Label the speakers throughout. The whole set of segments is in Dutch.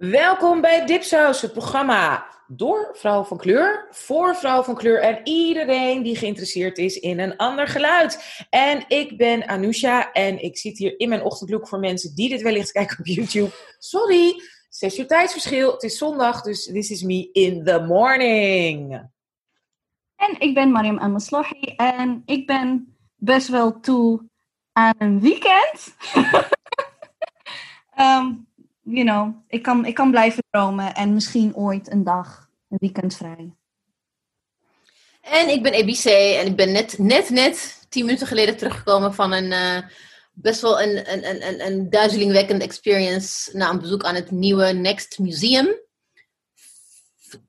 Speaker 1: Welkom bij Dipsaus, het programma door vrouwen van kleur, voor vrouwen van kleur en iedereen die geïnteresseerd is in een ander geluid. En ik ben Anousha en ik zit hier in mijn ochtendlook voor mensen die dit wellicht kijken op YouTube. Sorry, zes uur tijdsverschil, het is zondag, dus this is me in the morning.
Speaker 2: En ik ben Mariam Amaslahi en ik ben best wel toe aan een weekend. um, you know, ik kan, ik kan blijven dromen en misschien ooit een dag, een weekend vrij.
Speaker 3: En ik ben EBC en ik ben net, net, net tien minuten geleden teruggekomen van een uh, best wel een, een, een, een duizelingwekkende experience na een bezoek aan het nieuwe Next Museum.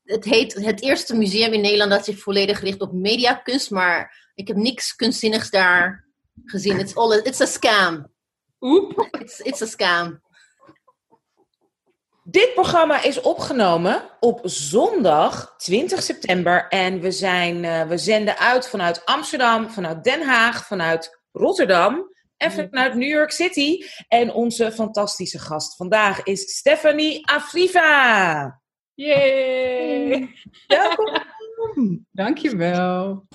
Speaker 3: Het heet het eerste museum in Nederland dat zich volledig richt op mediakunst, maar ik heb niks kunstzinnigs daar gezien. It's, all a, it's a scam.
Speaker 1: Oep.
Speaker 3: It's, it's a scam.
Speaker 1: Dit programma is opgenomen op zondag 20 september. En we, zijn, uh, we zenden uit vanuit Amsterdam, vanuit Den Haag, vanuit Rotterdam en vanuit New York City. En onze fantastische gast vandaag is Stephanie Afriva.
Speaker 4: Yay!
Speaker 1: Welkom.
Speaker 4: Dankjewel.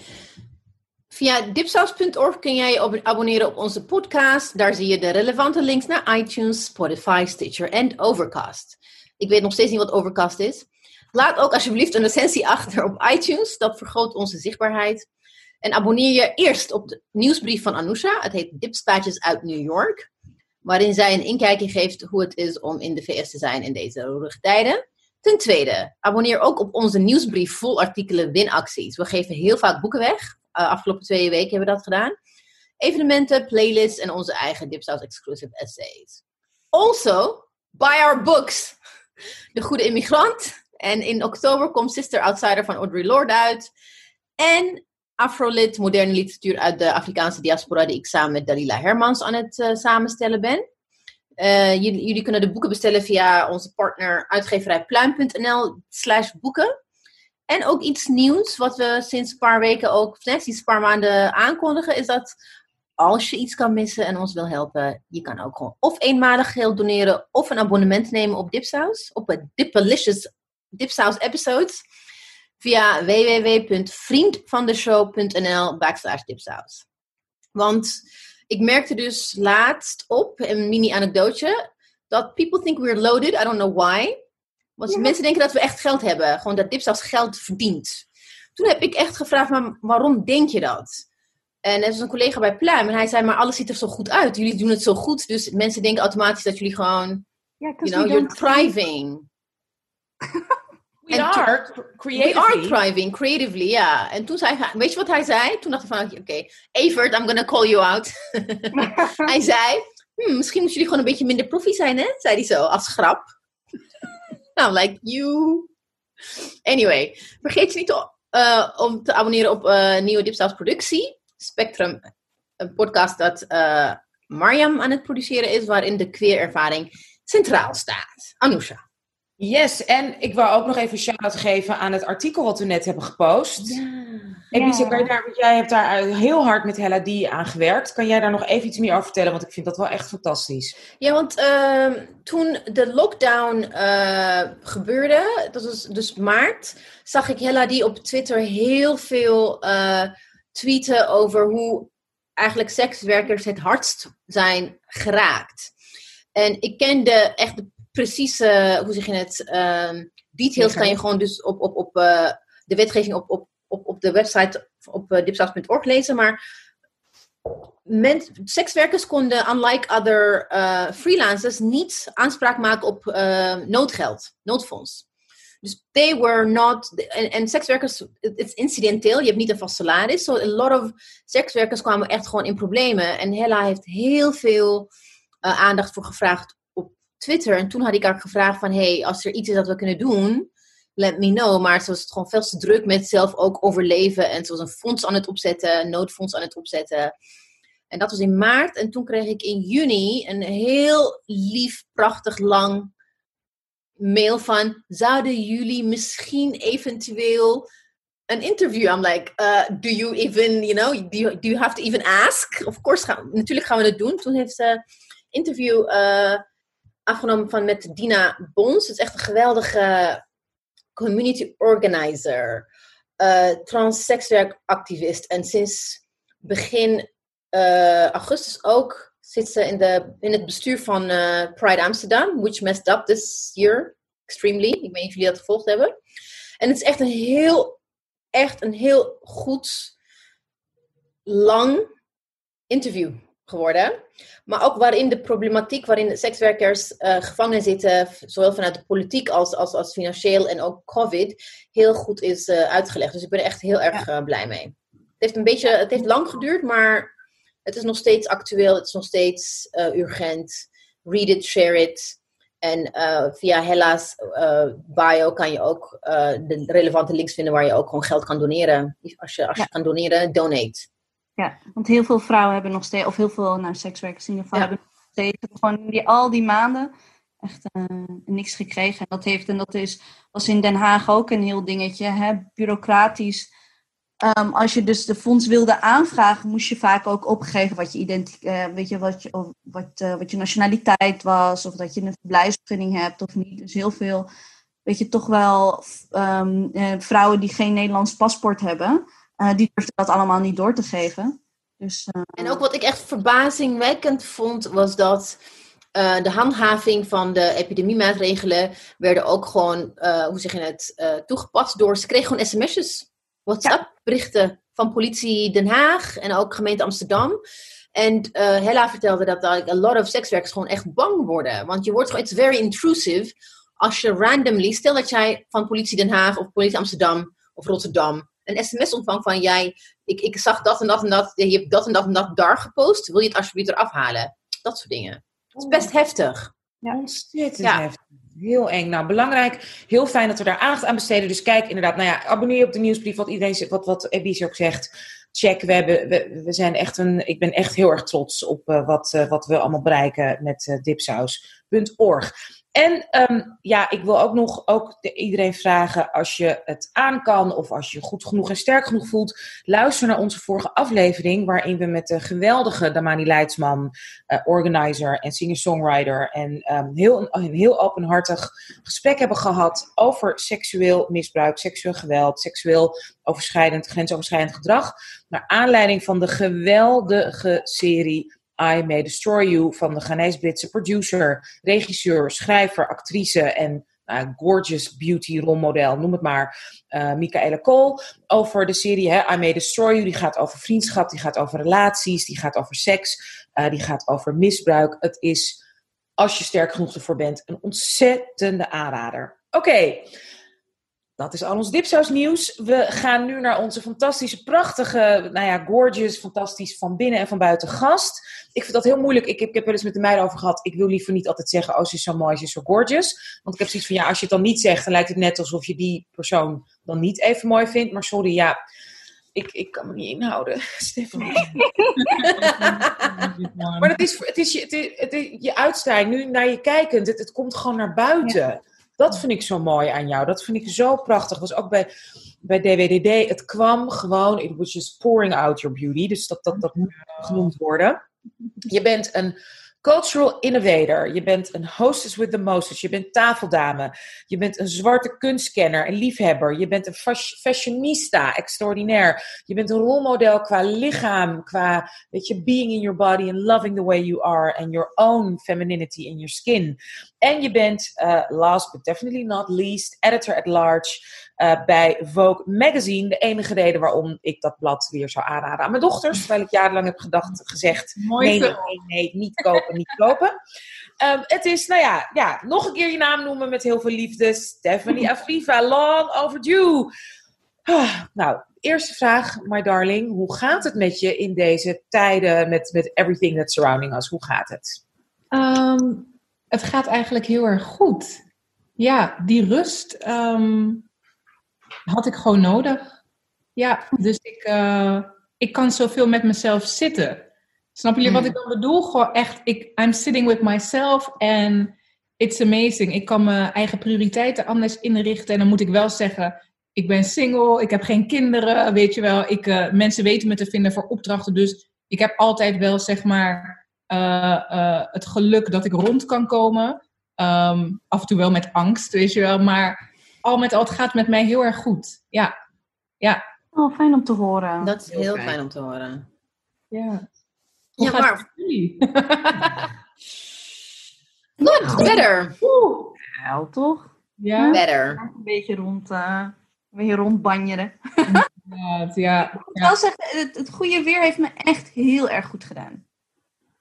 Speaker 3: Via dipsaus.org kun jij je abonneren op onze podcast. Daar zie je de relevante links naar iTunes, Spotify, Stitcher en Overcast. Ik weet nog steeds niet wat Overcast is. Laat ook alsjeblieft een recensie achter op iTunes. Dat vergroot onze zichtbaarheid. En abonneer je eerst op de nieuwsbrief van Anousha. Het heet Dipspaatjes uit New York. Waarin zij een inkijkje geeft hoe het is om in de VS te zijn in deze roerige tijden. Ten tweede, abonneer ook op onze nieuwsbrief vol artikelen winacties. We geven heel vaak boeken weg. Uh, afgelopen twee weken hebben we dat gedaan. Evenementen, playlists en onze eigen Dipsaus exclusive essays. Also, buy our books. De Goede Immigrant. En in oktober komt Sister Outsider van Audrey Lorde uit. En Afrolit, moderne literatuur uit de Afrikaanse diaspora, die ik samen met Dalila Hermans aan het uh, samenstellen ben. Jullie, jullie, kunnen de boeken bestellen via onze partner uitgeverijpluim.nl slash boeken. En ook iets nieuws, wat we sinds een paar weken ook, sinds een paar maanden aankondigen, is dat als je iets kan missen en ons wil helpen, je kan ook gewoon of eenmalig geld doneren of een abonnement nemen op Dipsaus, op het Dipalicious Dipsaus episodes, via www.vriendvandeshow.nl backslash dipsaus. Want ik merkte dus laatst op, een mini-anekdootje, dat people think we're loaded, I don't know why. Want ja. mensen denken dat we echt geld hebben, gewoon dat Dipsaus geld verdient. Toen heb ik echt gevraagd, maar waarom denk je dat? En er is een collega bij Pluim en hij zei, maar alles ziet er zo goed uit. Jullie doen het zo goed, dus mensen denken automatisch dat jullie gewoon, you know, you're thriving.
Speaker 1: We are creatively.
Speaker 3: We are thriving, creatively, ja. En toen zei hij, weet je wat hij zei? Toen dacht ik van, oké, okay, Evert, I'm gonna call you out. hij zei, hm, misschien moeten jullie gewoon een beetje minder profi zijn, hè? Zei hij zo, als grap. Nou, like, you. Anyway, vergeet je niet uh, om te abonneren op uh, Nieuwe Dipsaus productie. Spectrum, een podcast dat uh, Mariam aan het produceren is, waarin de queer-ervaring centraal staat. Anousha.
Speaker 1: Yes, en ik wil ook nog even shout-out geven aan het artikel wat we net hebben gepost.
Speaker 3: Ja.
Speaker 1: Ja. daar, jij hebt daar heel hard met Hella Die aan gewerkt. Kan jij daar nog even iets meer over vertellen? Want ik vind dat wel echt fantastisch.
Speaker 3: Ja, want uh, toen de lockdown uh, gebeurde, dat was dus maart, zag ik Hella Die op Twitter heel veel uh, tweeten over hoe eigenlijk sekswerkers het hardst zijn geraakt. En ik kende echt de precieze, hoe zeg je het, um, details kan je gewoon dus op, op, op uh, de wetgeving op, op, op, op de website op uh, dipsaus.org lezen. Maar men, sekswerkers konden, unlike other uh, freelancers, niet aanspraak maken op noodgeld, noodfonds. Dus they were not, en, en sekswerkers, het is incidenteel, je hebt niet een vast salaris. So a lot of sekswerkers kwamen echt gewoon in problemen. En Hella heeft heel veel aandacht voor gevraagd Twitter. En toen had ik haar gevraagd van, hey, als er iets is dat we kunnen doen, let me know. Maar ze was het gewoon veel te druk met zelf ook overleven. En ze was een fonds aan het opzetten, een noodfonds aan het opzetten. En dat was in maart. En toen kreeg ik in juni een heel lief, prachtig, lang mail van... Zouden jullie misschien eventueel een interview? I'm like, uh, do you even, you know, do you, have to even ask? Of course, gaan, natuurlijk gaan we het doen. Toen heeft ze interview... Uh, afgenomen van met Dina Bons. Het is echt een geweldige community organizer, uh, transsekswerkactivist. En sinds begin uh, augustus ook zit ze in, de, in het bestuur van uh, Pride Amsterdam, which messed up this year extremely. Ik weet niet of jullie dat gevolgd hebben. En het is echt een heel, echt een heel goed, lang interview geworden. Maar ook waarin de problematiek waarin sekswerkers uh, gevangen zitten, zowel vanuit de politiek als, als, als financieel en ook COVID, heel goed is uh, uitgelegd. Dus ik ben er echt heel erg uh, blij mee. Het heeft een beetje, het heeft lang geduurd, maar het is nog steeds actueel, het is nog steeds urgent. Read it, share it. En via Hella's bio kan je ook de relevante links vinden waar je ook gewoon geld kan doneren. Als je, als je kan doneren, donate.
Speaker 2: Ja, want heel veel vrouwen hebben nog steeds, of heel veel nou, sekswerkers in ieder geval, ja. hebben nog steeds gewoon die, al die maanden echt uh, niks gekregen. En dat, heeft, en dat is, was in Den Haag ook een heel dingetje, hè, bureaucratisch. Um, als je dus de fonds wilde aanvragen, moest je vaak ook opgeven wat je, identi uh, weet je, wat, je, of, wat, uh, wat je nationaliteit was, of dat je een verblijfsvergunning hebt of niet. Dus heel veel, weet je, toch wel um, vrouwen die geen Nederlands paspoort hebben. Uh, die durfde dat allemaal niet door te geven. Dus, uh...
Speaker 3: En ook wat ik echt verbazingwekkend vond, was dat uh, de handhaving van de epidemiemaatregelen werden ook gewoon, hoe zeg je het, toegepast door, ze kregen gewoon sms'jes, WhatsApp-berichten van politie Den Haag en ook gemeente Amsterdam. En Hella vertelde dat a lot of sekswerkers gewoon echt bang worden. Want je wordt gewoon, it's very intrusive als je randomly, stel dat jij van politie Den Haag of politie Amsterdam of Rotterdam een sms ontvangt van jij, ik, ik zag dat en dat en dat, je hebt dat en dat en dat daar gepost, wil je het alsjeblieft eraf halen? Dat soort dingen. Het is best heftig.
Speaker 1: Ja. Ontzettend ja. heftig. Heel eng. Nou, belangrijk. Heel fijn dat we daar aandacht aan besteden. Dus kijk inderdaad, nou ja, abonneer je op de nieuwsbrief, wat iedereen, wat, wat ook zegt. Check, we, hebben, we, we, zijn echt een, ik ben echt heel erg trots op uh, wat, uh, wat we allemaal bereiken met uh, dipsaus.org. En um, ja, ik wil ook nog ook de, iedereen vragen, als je het aan kan of als je goed genoeg en sterk genoeg voelt, luister naar onze vorige aflevering, waarin we met de geweldige Damani Leidsman, uh, organizer en singer-songwriter, en um, heel, een heel openhartig gesprek hebben gehad over seksueel misbruik, seksueel geweld, seksueel overschrijdend, grensoverschrijdend gedrag, naar aanleiding van de geweldige serie I May Destroy You van de Ghanese-Britse producer, regisseur, schrijver, actrice en uh, gorgeous beauty rolmodel, noem het maar, uh, Michaela Cole. Over de serie hè, I May Destroy You, die gaat over vriendschap, die gaat over relaties, die gaat over seks, uh, die gaat over misbruik. Het is, als je sterk genoeg ervoor bent, een ontzettende aanrader. Oké. Dat is al ons dipsaus nieuws. We gaan nu naar onze fantastische, prachtige, nou ja, gorgeous, fantastisch van binnen en van buiten gast. Ik vind dat heel moeilijk. Ik heb, ik heb wel eens met de meiden over gehad. Ik wil liever niet altijd zeggen, oh, ze is zo mooi, ze is zo gorgeous. Want ik heb zoiets van, ja, als je het dan niet zegt, dan lijkt het net alsof je die persoon dan niet even mooi vindt. Maar sorry, ja, ik, ik kan me niet inhouden, Stefan. maar het is, het is, je, het is, het is, je uitstraling, nu naar je kijkend, het, het komt gewoon naar buiten. Ja. Dat vind ik zo mooi aan jou. Dat vind ik zo prachtig. Was ook bij, bij DWDD. Het kwam gewoon, it was just pouring out your beauty. Dus dat, dat, dat moet genoemd worden. Je bent een cultural innovator. Je bent een hostess with the mostest. Je bent tafeldame. Je bent een zwarte kunstkenner, een liefhebber. Je bent een fashionista, extraordinair. Je bent een rolmodel qua lichaam, qua, weet je, being in your body and loving the way you are and your own femininity in your skin. En je bent, uh, last but definitely not least, editor at large uh, bij Vogue Magazine. De enige reden waarom ik dat blad weer zou aanraden aan mijn dochters. Terwijl ik jarenlang heb gedacht, gezegd, Mooi nee, nee, nee, nee, niet kopen, niet kopen. Um, het is, nou ja, ja, nog een keer je naam noemen met heel veel liefde. Stephanie Afriva, long overdue. Ah, nou, eerste vraag, my darling. Hoe gaat het met je in deze tijden met, met everything that's surrounding us? Hoe gaat het?
Speaker 4: Um, het gaat eigenlijk heel erg goed. Ja, die rust um, had ik gewoon nodig. Ja, dus ik, uh, ik kan zoveel met mezelf zitten. Snap jullie wat ik dan bedoel? Gewoon echt, ik, I'm sitting with myself and it's amazing. Ik kan mijn eigen prioriteiten anders inrichten. En dan moet ik wel zeggen, ik ben single, ik heb geen kinderen, weet je wel. Ik, uh, mensen weten me te vinden voor opdrachten. Dus ik heb altijd wel, zeg maar, het geluk dat ik rond kan komen. Ehm, af en toe wel met angst, weet je wel. Maar al met al, het gaat met mij heel erg goed. Ja, ja,
Speaker 2: Oh, fijn om te horen.
Speaker 3: Dat is
Speaker 1: Heel
Speaker 3: heel
Speaker 1: fijn.
Speaker 3: fijn om te horen.
Speaker 4: ja. Hoe
Speaker 3: Ja,
Speaker 4: gaat
Speaker 3: maar
Speaker 4: jullie?
Speaker 3: good, better,
Speaker 2: Wel, toch?
Speaker 4: ja,
Speaker 3: better.
Speaker 2: Een beetje rond, eh, beetje rondbanjeren.
Speaker 4: ja.
Speaker 2: Ik moet
Speaker 4: Ja.
Speaker 2: wel zeggen, het, het goede weer heeft me echt heel erg goed gedaan.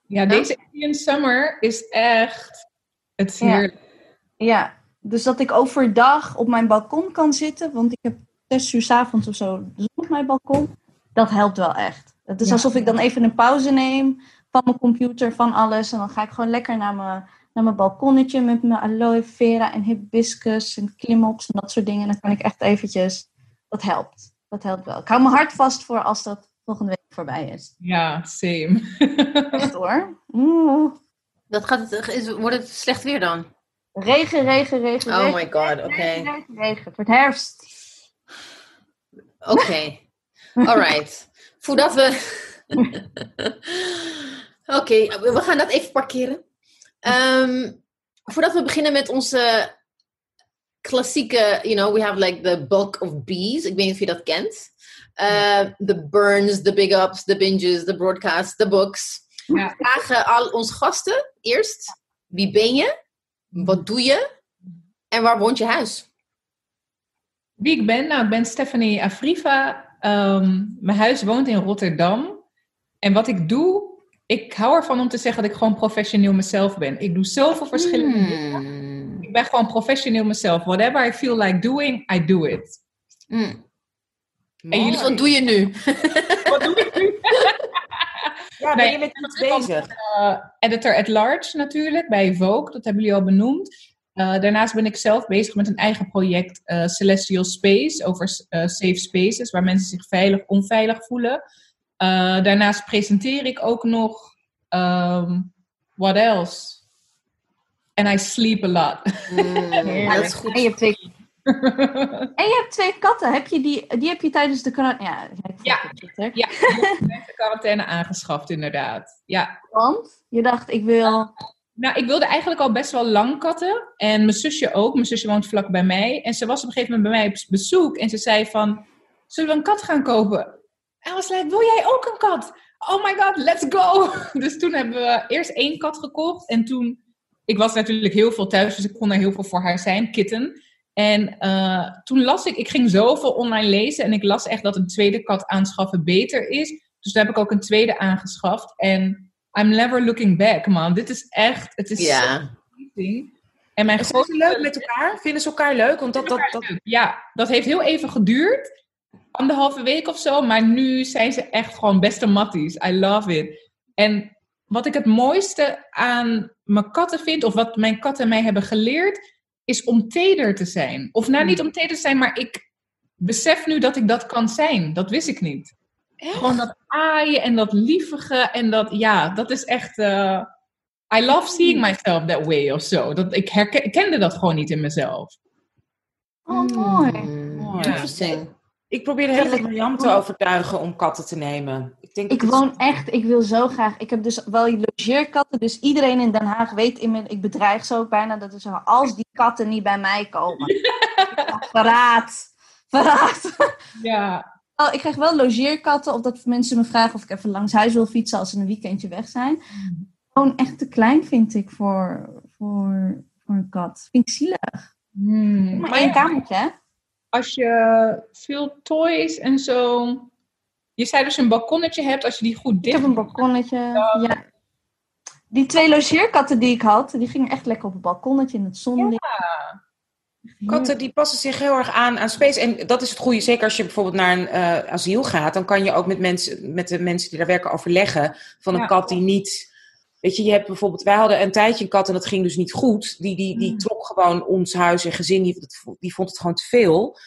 Speaker 4: Ja, deze Indian Summer is echt... Het is heerlijk.
Speaker 2: Ja, dus dat ik overdag op mijn balkon kan zitten, want ik heb zes uur 's avonds of zo op mijn balkon. Dat helpt wel echt. Het is
Speaker 4: Ja.
Speaker 2: alsof ik dan even een pauze neem van mijn computer, van alles. En dan ga ik gewoon lekker naar mijn, naar mijn balkonnetje met mijn aloe vera en hibiscus en klimops en dat soort dingen. Dan kan ik echt eventjes... Dat helpt. Dat helpt wel. Ik hou mijn hart vast voor als dat volgende week voorbij is.
Speaker 4: Ja, same.
Speaker 2: Echt hoor. Oeh.
Speaker 3: Dat gaat het, is, wordt het slecht weer dan?
Speaker 2: Regen, regen, regen,
Speaker 3: Oh
Speaker 2: regen.
Speaker 3: my god, oké.
Speaker 2: Regen, regen, regen. Het wordt herfst.
Speaker 3: Oké, alright. Voordat we. Oké, we gaan dat even parkeren. Ehm, voordat we beginnen met onze klassieke, you know, we have like the bulk of bees. Ik weet niet of je dat kent. Uh, the burns, the big ups, the binges, the broadcasts, the books.
Speaker 4: Ja.
Speaker 3: We vragen al onze gasten eerst: wie ben je? Wat doe je? En waar woont je huis?
Speaker 4: Wie ik ben? Nou, ik ben Stephanie Afriva. Ehm, mijn huis woont in Rotterdam. En wat ik doe, ik hou ervan om te zeggen dat ik gewoon professioneel mezelf ben. Ik doe zoveel verschillende dingen.
Speaker 3: Hmm.
Speaker 4: Ik ben gewoon professioneel mezelf. Whatever I feel like doing, I do it. En jullie-
Speaker 3: wat doe je nu?
Speaker 4: Wat doe ik nu?
Speaker 1: Ja, ben je
Speaker 4: Nee,
Speaker 1: met iets
Speaker 4: ik ben
Speaker 1: bezig?
Speaker 4: eh, editor at large natuurlijk, bij Vogue. Dat hebben jullie al benoemd. Eh, daarnaast ben ik zelf bezig met een eigen project, eh, Celestial Space, over eh, safe spaces, waar mensen zich veilig, onveilig voelen. Eh, daarnaast presenteer ik ook nog, ehm, what else? And I sleep a lot.
Speaker 3: Hmm, dat is goed.
Speaker 2: En je hebt twee, en je hebt twee katten. Heb je die, die heb je tijdens de corona... Ja,
Speaker 4: Ja. ja, de quarantaine aangeschaft inderdaad. Ja,
Speaker 2: Want je dacht, ik wil...
Speaker 4: Nou, ik wilde eigenlijk al best wel lang katten. En mijn zusje ook. Mijn zusje woont vlak bij mij. En ze was op een gegeven moment bij mij op bezoek. En ze zei van, zullen we een kat gaan kopen? En was like, wil jij ook een kat? Oh my god, let's go! Dus toen hebben we eerst één kat gekocht. En toen, ik was natuurlijk heel veel thuis. Dus ik kon er heel veel voor haar zijn, kitten. En eh, toen las ik, ik ging zoveel online lezen. En ik las echt dat een tweede kat aanschaffen beter is. Dus toen heb ik ook een tweede aangeschaft. En I'm never looking back, man. Dit is echt, het is zo
Speaker 3: Ja.
Speaker 4: amazing. En mijn
Speaker 1: zijn ze leuk met elkaar? Vinden ze elkaar leuk? Want dat, dat, dat...
Speaker 4: Ja, dat heeft heel even geduurd. Anderhalve week of zo. Maar nu zijn ze echt gewoon beste matties. I love it. En wat ik het mooiste aan mijn katten vind, of wat mijn katten mij hebben geleerd, is om teder te zijn. Of nou, niet om teder te zijn, maar ik besef nu dat ik dat kan zijn. Dat wist ik niet. Gewoon dat aaien en dat lievige en dat, ja, dat is echt... eh, I love seeing myself that way of zo. Dat, ik, herken, ik kende dat gewoon niet in mezelf.
Speaker 2: Oh, mooi.
Speaker 3: Hmm,
Speaker 1: Mooi.
Speaker 3: Interesting.
Speaker 1: Ik probeer hele tijd Marjam te overtuigen om katten te nemen. Ik, denk
Speaker 2: Ik woon echt, ik wil zo graag. Ik heb dus wel logeerkatten, dus iedereen in Den Haag weet inmiddels, ik bedreig ze ook bijna, dat zo, als die katten niet bij mij komen. verraad. Verraad.
Speaker 4: Ja,
Speaker 2: Oh, ik krijg wel logeerkatten, of dat mensen me vragen of ik even langs huis wil fietsen als ze een weekendje weg zijn. Gewoon echt te klein vind ik voor, voor, voor een kat. Vind ik zielig.
Speaker 4: Hmm.
Speaker 2: Maar
Speaker 4: Maar
Speaker 2: één
Speaker 4: ja,
Speaker 2: kamertje, hè?
Speaker 4: Als je veel toys en zo. Je zei dus een balkonnetje hebt, als je die goed
Speaker 2: Ik
Speaker 4: dicht
Speaker 2: heb een balkonnetje. Ja. Die twee logeerkatten die ik had, die gingen echt lekker op het balkonnetje in het zonlicht.
Speaker 1: Katten die passen zich heel erg aan aan space. En dat is het goede. Zeker als je bijvoorbeeld naar een eh, asiel gaat. Dan kan je ook met, mensen, met de mensen die daar werken overleggen. Van een
Speaker 4: Ja.
Speaker 1: kat die niet... Weet je, je hebt bijvoorbeeld... Wij hadden een tijdje een kat en dat ging dus niet goed. Die, die, die
Speaker 4: Mm.
Speaker 1: trok gewoon ons huis en gezin. Die, dat- die vond het gewoon te veel.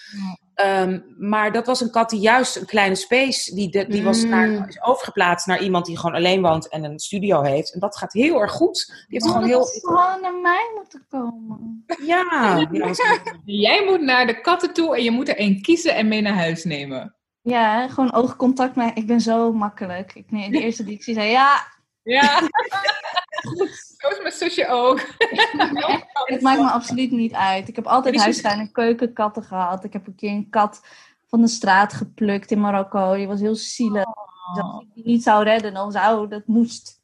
Speaker 1: Ehm, maar dat was een kat die juist een kleine space... Die, de, die was
Speaker 3: Mm.
Speaker 1: naar, is overgeplaatst naar iemand die gewoon alleen woont en een studio heeft. En dat gaat heel erg goed. Die heeft
Speaker 2: Oh,
Speaker 1: gewoon
Speaker 2: dat
Speaker 1: heel...
Speaker 2: gewoon naar mij moeten komen.
Speaker 1: Ja, ja, dat is-
Speaker 4: Jij moet naar de katten toe en je moet er één kiezen en mee naar huis nemen.
Speaker 2: Ja, gewoon oogcontact. Maar ik ben zo makkelijk. Ik, nee, de eerste die ik zie zei, ja,
Speaker 4: Ja, Zo is mijn zusje ook.
Speaker 2: Het maakt me absoluut niet uit. Ik heb altijd huistuin- en keukenkatten gehad. Ik heb een keer een kat van de straat geplukt in Marokko. Die was heel zielig. Dus als ik die niet zou redden, dan zou dat moest.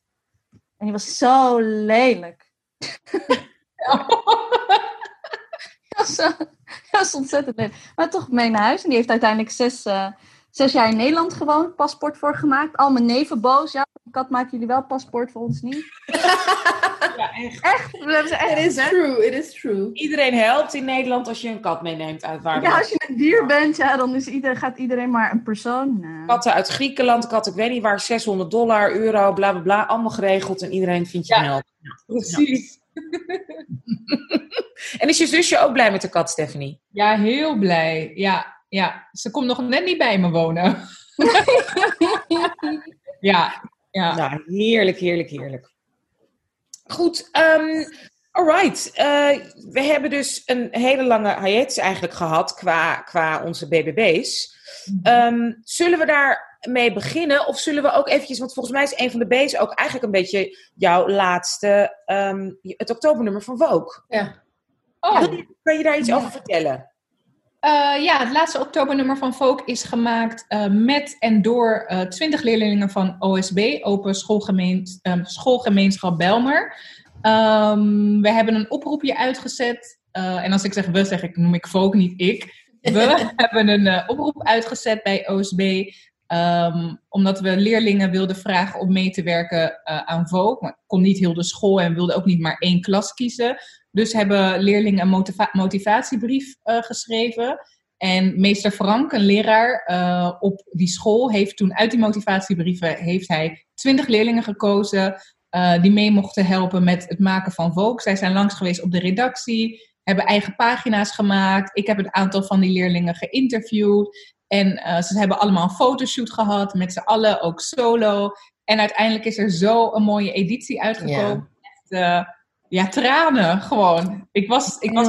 Speaker 2: En die was zo lelijk. Dat was, zo- dat was ontzettend lelijk. Maar toch mee naar huis. En die heeft uiteindelijk zes, eh, zes jaar in Nederland gewoond. Paspoort voor gemaakt. Al mijn neven boos. Ja, kat maken jullie wel paspoort voor ons niet.
Speaker 1: Ja, echt.
Speaker 2: Echt, we hebben ze echt
Speaker 3: It is true, it is true.
Speaker 1: Iedereen helpt in Nederland als je een kat meeneemt uit waar
Speaker 2: Ja, als je een dier bent, ja, dan is ieder, gaat iedereen maar een persoon. Nou,
Speaker 1: Katten uit Griekenland, katten, ik weet niet waar, 600 dollar, euro, bla bla bla, allemaal geregeld en iedereen vindt je
Speaker 4: Ja.
Speaker 1: help.
Speaker 4: Precies.
Speaker 1: En is je zusje ook blij met de kat, Stephanie?
Speaker 4: Ja, heel blij. Ja, ja. Ze komt nog net niet bij me wonen. Ja, ja.
Speaker 1: Nou, heerlijk, heerlijk, heerlijk. Goed, um, alright. Eh, we hebben dus een hele lange hiatus eigenlijk gehad qua, qua onze BBB's. Ehm, zullen we daarmee beginnen? Of zullen we ook eventjes, want volgens mij is een van de B's ook eigenlijk een beetje jouw laatste, ehm, het oktobernummer van Vogue.
Speaker 3: Ja.
Speaker 4: Oh,
Speaker 1: Kan je daar iets over vertellen?
Speaker 4: Eh, ja, het laatste oktobernummer van Vogue is gemaakt eh, met en door twintig leerlingen van OSB, Open Schoolgemeens, ehm, Schoolgemeenschap Belmer. Ehm, we hebben een oproepje uitgezet. eh, en als ik zeg we, zeg ik, noem ik Vogue, niet ik. We hebben een eh, oproep uitgezet bij OSB. ehm, omdat we leerlingen wilden vragen om mee te werken eh, aan Vogue. Maar kon niet heel de school en wilde ook niet maar één klas kiezen. Dus hebben leerlingen een motiva- motivatiebrief eh, geschreven. En meester Frank, een leraar eh, op die school, heeft toen uit die motivatiebrieven heeft hij twintig leerlingen gekozen eh, die mee mochten helpen met het maken van Vogue. Zij zijn langs geweest op de redactie, hebben eigen pagina's gemaakt. Ik heb een aantal van die leerlingen geïnterviewd. En ze hebben allemaal een fotoshoot gehad met z'n allen, ook solo. En uiteindelijk is er zo een mooie editie uitgekomen. Echt, ja, tranen gewoon. Ik was, ik was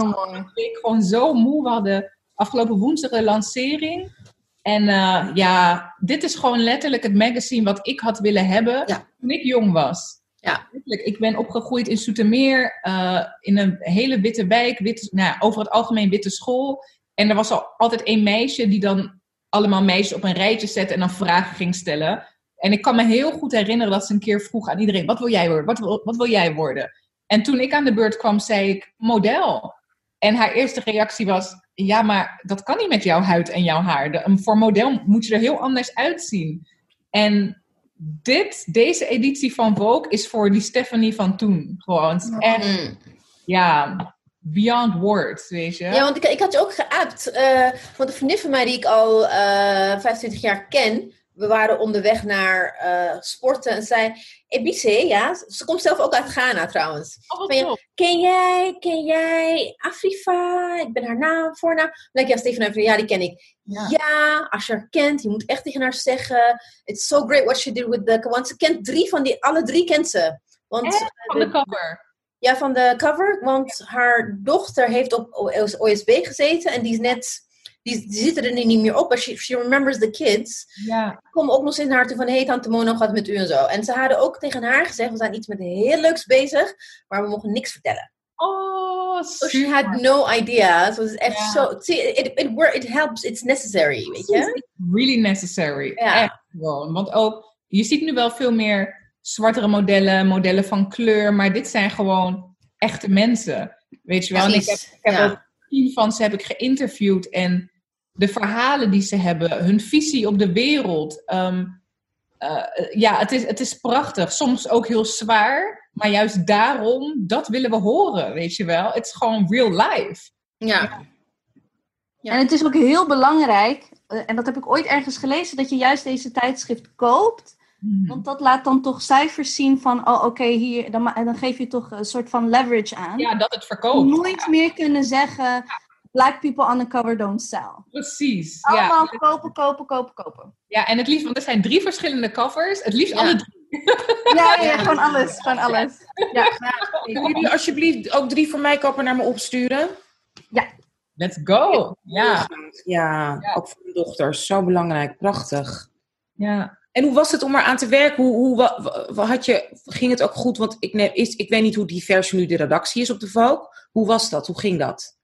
Speaker 4: week gewoon zo moe. We hadden afgelopen woensdag de lancering. En eh, ja, dit is gewoon letterlijk het magazine wat ik had willen hebben
Speaker 3: Ja.
Speaker 4: toen ik jong was.
Speaker 3: Ja.
Speaker 4: Letterlijk, Ik ben opgegroeid in Soetermeer, eh, in een hele witte wijk, witte, nou, ja, over het algemeen witte school. En er was al altijd één meisje die dan allemaal meisjes op een rijtje zette en dan vragen ging stellen. En ik kan me heel goed herinneren dat ze een keer vroeg aan iedereen: wat wil jij worden? Wat wil, wat wil jij worden? En toen ik aan de beurt kwam, zei ik model. En haar eerste reactie was: ja, maar dat kan niet met jouw huid en jouw haar. De- voor model moet je er heel anders uitzien. En dit, deze editie van Vogue is voor die Stephanie van toen. Gewoon Het is echt,
Speaker 3: Mm.
Speaker 4: ja, beyond words, weet je.
Speaker 3: Ja, want ik, ik had je ook geappt. eh want een vriendin van mij die ik al eh 25 jaar ken, we waren onderweg naar eh, sporten en zei: Ebice, ja, ze komt zelf ook uit Ghana trouwens.
Speaker 4: Oh,
Speaker 3: je-. Ken jij, ken jij Afrifa? Ik ben haar naam, voornaam. Dan ik, ja, Stefan even, ja, die ken ik.
Speaker 4: Ja.
Speaker 3: Ja. als je haar kent, je moet echt tegen haar zeggen. It's so great what she did with the... Want ze kent drie van die, alle drie kent ze. Want?
Speaker 4: Van de cover.
Speaker 3: ja, van de cover. Want haar dochter heeft op OS OSB gezeten en die is net... Die, die zitten er niet meer op, maar she, she remembers the kids.
Speaker 4: Ja.
Speaker 3: Kom ook nog eens naar haar toe van, hey tante Mona, hoe gaat met u en zo. En ze hadden ook tegen haar gezegd, we zijn iets met heel leuks bezig, maar we mogen niks vertellen.
Speaker 4: Oh,
Speaker 3: So she had no idea. So het is echt. See, it, it, work, it helps. It's necessary, weet je?
Speaker 4: Really necessary.
Speaker 3: Ja.
Speaker 4: Echt gewoon. Want ook, je ziet nu wel veel meer zwartere modellen, modellen van kleur, maar dit zijn gewoon echte mensen. Weet je wel? En ik heb, ik heb ook tien van ze heb ik geïnterviewd en de verhalen die ze hebben, hun visie op de wereld. ehm, eh, ja, het is, het is prachtig. Soms ook heel zwaar, maar juist daarom, dat willen we horen, weet je wel. Het is gewoon real life.
Speaker 3: Ja. Ja.
Speaker 2: En het is ook heel belangrijk, eh, en dat heb ik ooit ergens gelezen, dat je juist deze tijdschrift koopt. Want dat laat dan toch cijfers zien van, oh oké, hier, dan, dan geef je toch een soort van leverage aan.
Speaker 4: Ja, dat het verkoopt.
Speaker 2: Nooit meer kunnen zeggen, black people on the cover don't sell.
Speaker 4: Precies. Ja.
Speaker 2: Allemaal kopen, kopen, kopen, kopen.
Speaker 4: ja, en het liefst, want er zijn drie verschillende covers. Het liefst
Speaker 3: Ja.
Speaker 4: alle drie.
Speaker 2: Ja, ja, ja, gewoon alles, gewoon alles. Ja,
Speaker 1: Kunnen jullie alsjeblieft ook drie voor mij koppen naar me opsturen?
Speaker 4: Let's go. Ja,
Speaker 1: Ja,
Speaker 4: Ja.
Speaker 1: ook voor mijn dochter. Zo belangrijk. Prachtig.
Speaker 4: ja.
Speaker 1: En hoe was het om eraan te werken? Hoe, hoe had je, ging het ook goed? Want ik, neem, is, ik weet niet hoe divers nu de redactie is op de Vogue. Hoe was dat? Hoe ging dat?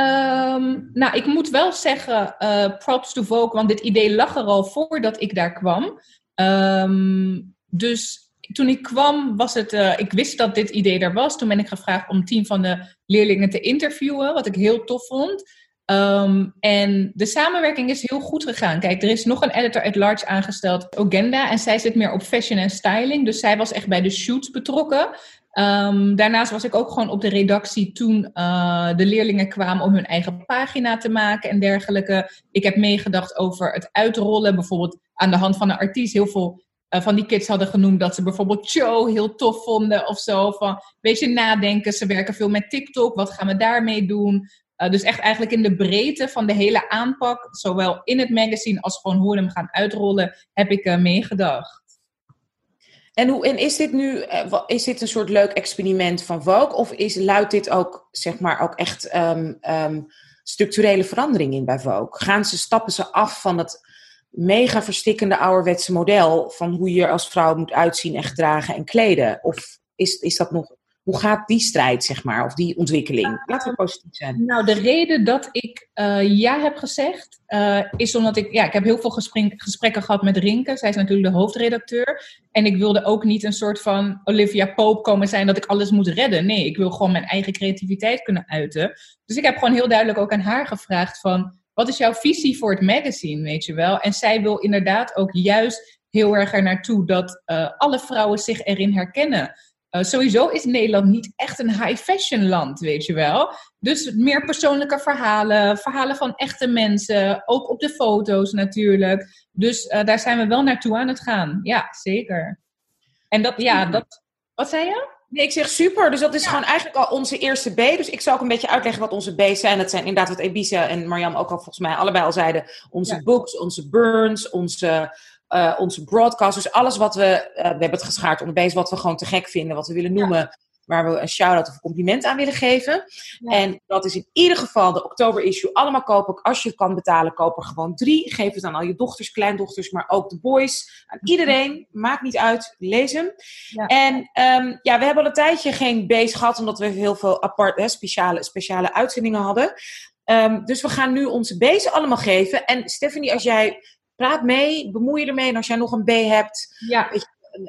Speaker 4: Ehm, nou, ik moet wel zeggen, eh, props to Vogue, want dit idee lag er al voordat ik daar kwam. Ehm, dus toen ik kwam, was het, eh, ik wist dat dit idee er was. Toen ben ik gevraagd om team van de leerlingen te interviewen, wat ik heel tof vond. Ehm, en de samenwerking is heel goed gegaan. Kijk, er is nog een editor at large aangesteld, Ogenda, en zij zit meer op fashion en styling. Dus zij was echt bij de shoots betrokken. Um, daarnaast was ik ook gewoon op de redactie toen uh, de leerlingen kwamen om hun eigen pagina te maken en dergelijke. Ik heb meegedacht over het uitrollen, bijvoorbeeld aan de hand van een artiest. Heel veel uh, van die kids hadden genoemd dat ze bijvoorbeeld show heel tof vonden of zo. Van, weet je, nadenken. Ze werken veel met TikTok. Wat gaan we daarmee doen? Uh, dus echt eigenlijk in de breedte van de hele aanpak, zowel in het magazine als gewoon hoe we hem gaan uitrollen, heb ik meegedacht.
Speaker 1: En, hoe, en is dit nu is dit een soort leuk experiment van Vogue? Of is, luidt dit ook, zeg maar, ook echt um, um, structurele verandering in bij Vogue? Gaan ze, stappen ze af van het mega verstikkende ouderwetse model van hoe je als vrouw moet uitzien en gedragen en kleden? Of is, is dat nog, hoe gaat die strijd, zeg maar, of die ontwikkeling? Laten we positief zijn.
Speaker 4: Nou, de reden dat ik uh, ja heb gezegd, uh, is omdat ik, ja, ik heb heel veel gesprekken gehad met Rinke. Zij is natuurlijk de hoofdredacteur. En ik wilde ook niet een soort van Olivia Pope komen zijn dat ik alles moet redden. Nee, ik wil gewoon mijn eigen creativiteit kunnen uiten. Dus ik heb gewoon heel duidelijk ook aan haar gevraagd van, wat is jouw visie voor het magazine, weet je wel? En zij wil inderdaad ook juist heel erg er naartoe dat uh, alle vrouwen zich erin herkennen. Uh, sowieso is Nederland niet echt een high fashion land, weet je wel. Dus meer persoonlijke verhalen, verhalen van echte mensen, ook op de foto's natuurlijk. Dus uh, daar zijn we wel naartoe aan het gaan. Ja, zeker. En dat, ja, dat. Wat zei je?
Speaker 1: Nee, ik zeg super. Dus dat is ja. gewoon eigenlijk al onze eerste B. Dus ik zal ook een beetje uitleggen wat onze B's zijn. Dat zijn inderdaad wat Ebisa en Mariam ook al volgens mij allebei al zeiden. Onze ja. books, onze burns, onze uh, onze broadcast. Dus alles wat we, uh, we hebben het geschaard onder bezig, wat we gewoon te gek vinden, wat we willen noemen, ja. waar we een shout-out of een compliment aan willen geven. Ja. En dat is in ieder geval de oktober issue. Allemaal kopen. Als je het kan betalen, koop er gewoon drie. Geef het aan al je dochters, kleindochters, maar ook de boys. Aan iedereen. Maakt niet uit. Lees hem. Ja. En um, ja, we hebben al een tijdje geen base gehad, omdat we heel veel apart, hè, speciale, speciale uitzendingen hadden. Um, dus we gaan nu onze base allemaal geven. En Stephanie, als jij praat mee, bemoei je ermee. En als jij nog een B hebt,
Speaker 4: ja.
Speaker 1: een,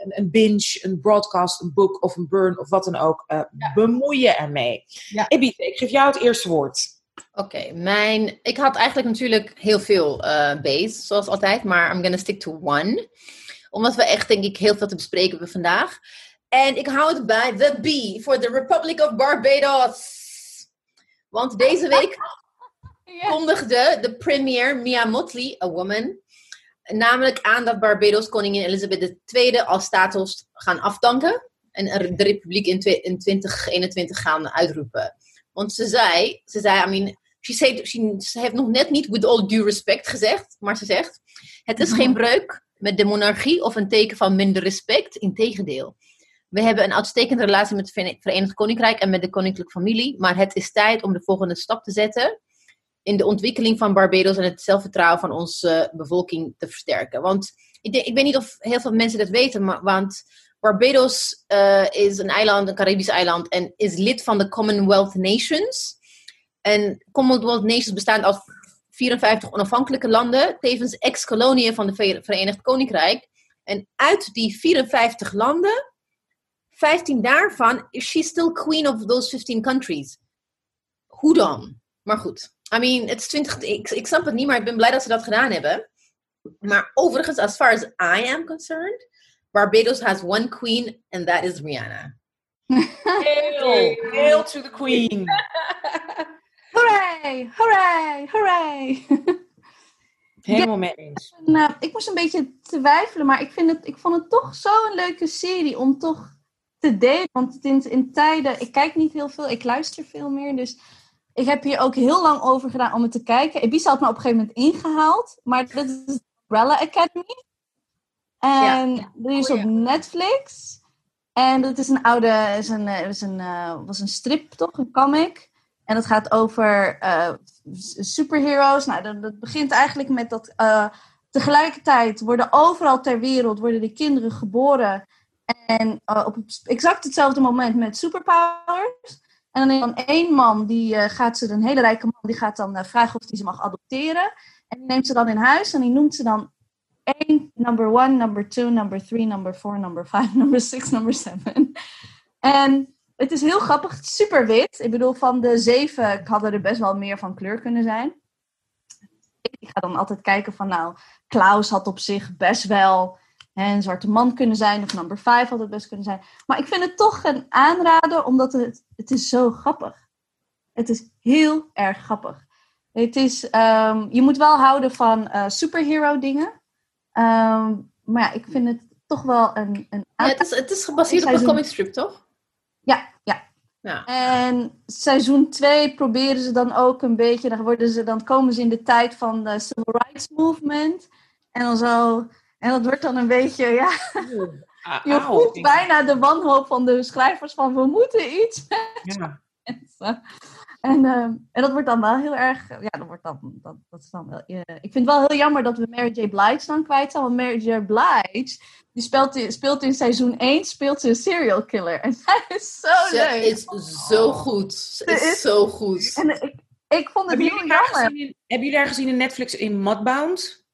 Speaker 1: een, binge, een broadcast, een book of een burn of wat dan ook, uh, ja. bemoei je ermee.
Speaker 3: Ja.
Speaker 1: Ebite, ik geef jou het eerste woord.
Speaker 3: Oké, okay, mijn... Ik had eigenlijk natuurlijk heel veel uh, B's, zoals altijd, maar I'm gonna stick to one. Omdat we echt, denk ik, heel veel te bespreken hebben vandaag. En ik hou het bij the B, voor the Republic of Barbados. Want deze week kondigde de premier Mia Motley, a woman, namelijk aan dat Barbados koningin Elizabeth II als status gaan afdanken en de republiek in, in 2021 gaan uitroepen. Want ze zei, ze zei, I mean, she said, she, ze heeft nog net niet with all due respect gezegd, maar ze zegt, het is geen breuk met de monarchie of een teken van minder respect, integendeel. We hebben een uitstekende relatie met het Verenigd Koninkrijk en met de koninklijke familie, maar het is tijd om de volgende stap te zetten in de ontwikkeling van Barbados en het zelfvertrouwen van onze bevolking te versterken. Want ik, ik weet niet of heel veel mensen dat weten, maar, want Barbados uh, is een eiland, een Caribisch eiland, en is lid van de Commonwealth Nations. En Commonwealth Nations bestaan uit 54 onafhankelijke landen, tevens ex-koloniën van de Verenigd Koninkrijk. En uit die 54 landen, 15 daarvan, is she still queen of those 15 countries. Hoe dan? Maar goed. I mean, het is 20. Ik, ik snap het niet, maar ik ben blij dat ze dat gedaan hebben. Maar overigens, as far as I am concerned, Barbados has one queen, and that is Rihanna.
Speaker 1: Hail, hail to the queen.
Speaker 2: hooray, hooray, hooray.
Speaker 1: Helemaal mee eens.
Speaker 2: Nou, ik moest een beetje twijfelen, maar ik, vind het, ik vond het toch zo'n leuke serie om toch te delen. Want in, in tijden, ik kijk niet heel veel, ik luister veel meer, dus ik heb hier ook heel lang over gedaan om het te kijken. Ibiza had me op een gegeven moment ingehaald. Maar dat is de Umbrella Academy. En ja. die is op oh, ja. Netflix. En dat is een oude, is een, is een, uh, was een strip toch, een comic. En dat gaat over uh, superheroes. Nou, dat, dat, begint eigenlijk met dat uh, tegelijkertijd worden overal ter wereld worden de kinderen geboren. En op exact hetzelfde moment met superpowers. En dan is dan één man, die uh, gaat ze, een hele rijke man, die gaat dan uh, vragen of hij ze mag adopteren. En die neemt ze dan in huis en die noemt ze dan één, number one, number two, number three, number four, number five, number six, number seven. En het is heel grappig, super wit. Ik bedoel, van de zeven hadden er best wel meer van kleur kunnen zijn. Ik ga dan altijd kijken van, nou, Klaus had op zich best wel hè, een zwarte man kunnen zijn, of number five had het best kunnen zijn. Maar ik vind het toch een aanrader, omdat het, het is zo grappig. Het is heel erg grappig. Het is, um, je moet wel houden van uh, superhero dingen. Um, maar ja, ik vind het toch wel een... een
Speaker 3: ja, het, is, het is gebaseerd op een comic strip, toch?
Speaker 2: Ja, ja. ja. En seizoen 2 proberen ze dan ook een beetje... Dan, worden ze, dan komen ze in de tijd van de Civil Rights Movement. En dan zo... En dat wordt dan een beetje, ja... Je voelt bijna de wanhoop van de schrijvers van we moeten iets. Ja. En, uh, en dat wordt dan wel heel erg. Ja, dat wordt dan. Dat, dat is dan wel, uh, ik vind het wel heel jammer dat we Mary J. Blige dan kwijt zijn. Want Mary J. Blige. Die speelt in, speelt in seizoen 1 speelt ze een serial killer. En zij is zo
Speaker 3: ze
Speaker 2: leuk.
Speaker 3: is zo goed. Ze is, is zo goed.
Speaker 2: En ik, ik vond het heel jammer.
Speaker 1: In, hebben jullie haar gezien in Netflix in Mudbound?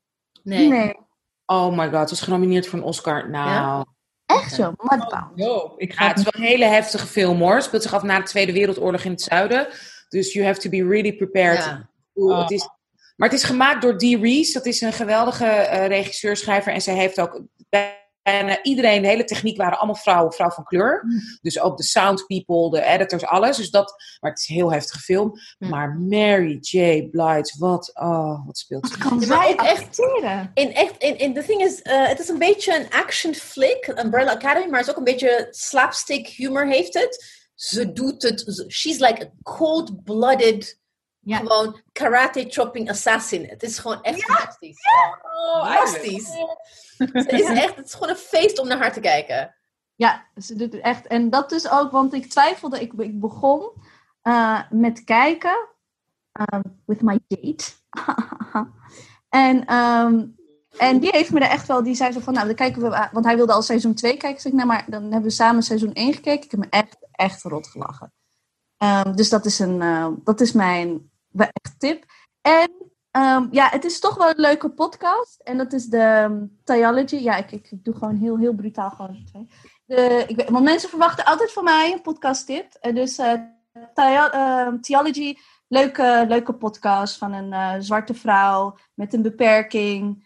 Speaker 2: Nee. nee.
Speaker 1: Oh my god, is genomineerd voor een Oscar. Nou. Ja.
Speaker 2: Echt zo, Mudbound.
Speaker 1: Oh, ik ga ja, het is wel een hele heftige film hoor. Het speelt zich af na de Tweede Wereldoorlog in het zuiden. Dus you have to be really prepared. Ja. Oh. Het is, maar het is gemaakt door Dee Reese. Dat is een geweldige uh, regisseur, schrijver. En zij heeft ook bijna iedereen, de hele techniek waren allemaal vrouwen, vrouw van kleur. Mm. Dus ook de sound people, de editors, alles. Dus dat, maar het is een heel heftige film. Mm. Maar Mary J. Blige, wat, oh, wat speelt
Speaker 2: ze? kan zij echt
Speaker 3: In echt, in, in, the thing is, uh, het is een beetje een action flick, Umbrella Academy, maar het is ook een beetje slapstick humor heeft het ze doet het. She's like a cold-blooded, ja. gewoon karate-chopping assassin. Het is gewoon echt ja. fantastisch. Ja. Oh, fantastisch. Het is echt, het is gewoon een feest om naar haar te kijken.
Speaker 2: Ja, ze doet het echt. En dat is ook, want ik twijfelde, ik, ik begon uh, met kijken um, with my date. en um, en die heeft me er echt wel, die zei zo van, nou, dan kijken we, want hij wilde al seizoen 2 kijken. Zeg ik, nou, maar dan hebben we samen seizoen 1 gekeken. Ik heb me echt, echt rot gelachen. Um, dus dat is, een, uh, dat is mijn echt tip. En um, ja, het is toch wel een leuke podcast. En dat is de um, Theology. Ja, ik, ik, doe gewoon heel, heel brutaal gewoon. De, ik want mensen verwachten altijd van mij een podcast tip. Uh, dus uh, Theology, leuke, leuke podcast van een uh, zwarte vrouw met een beperking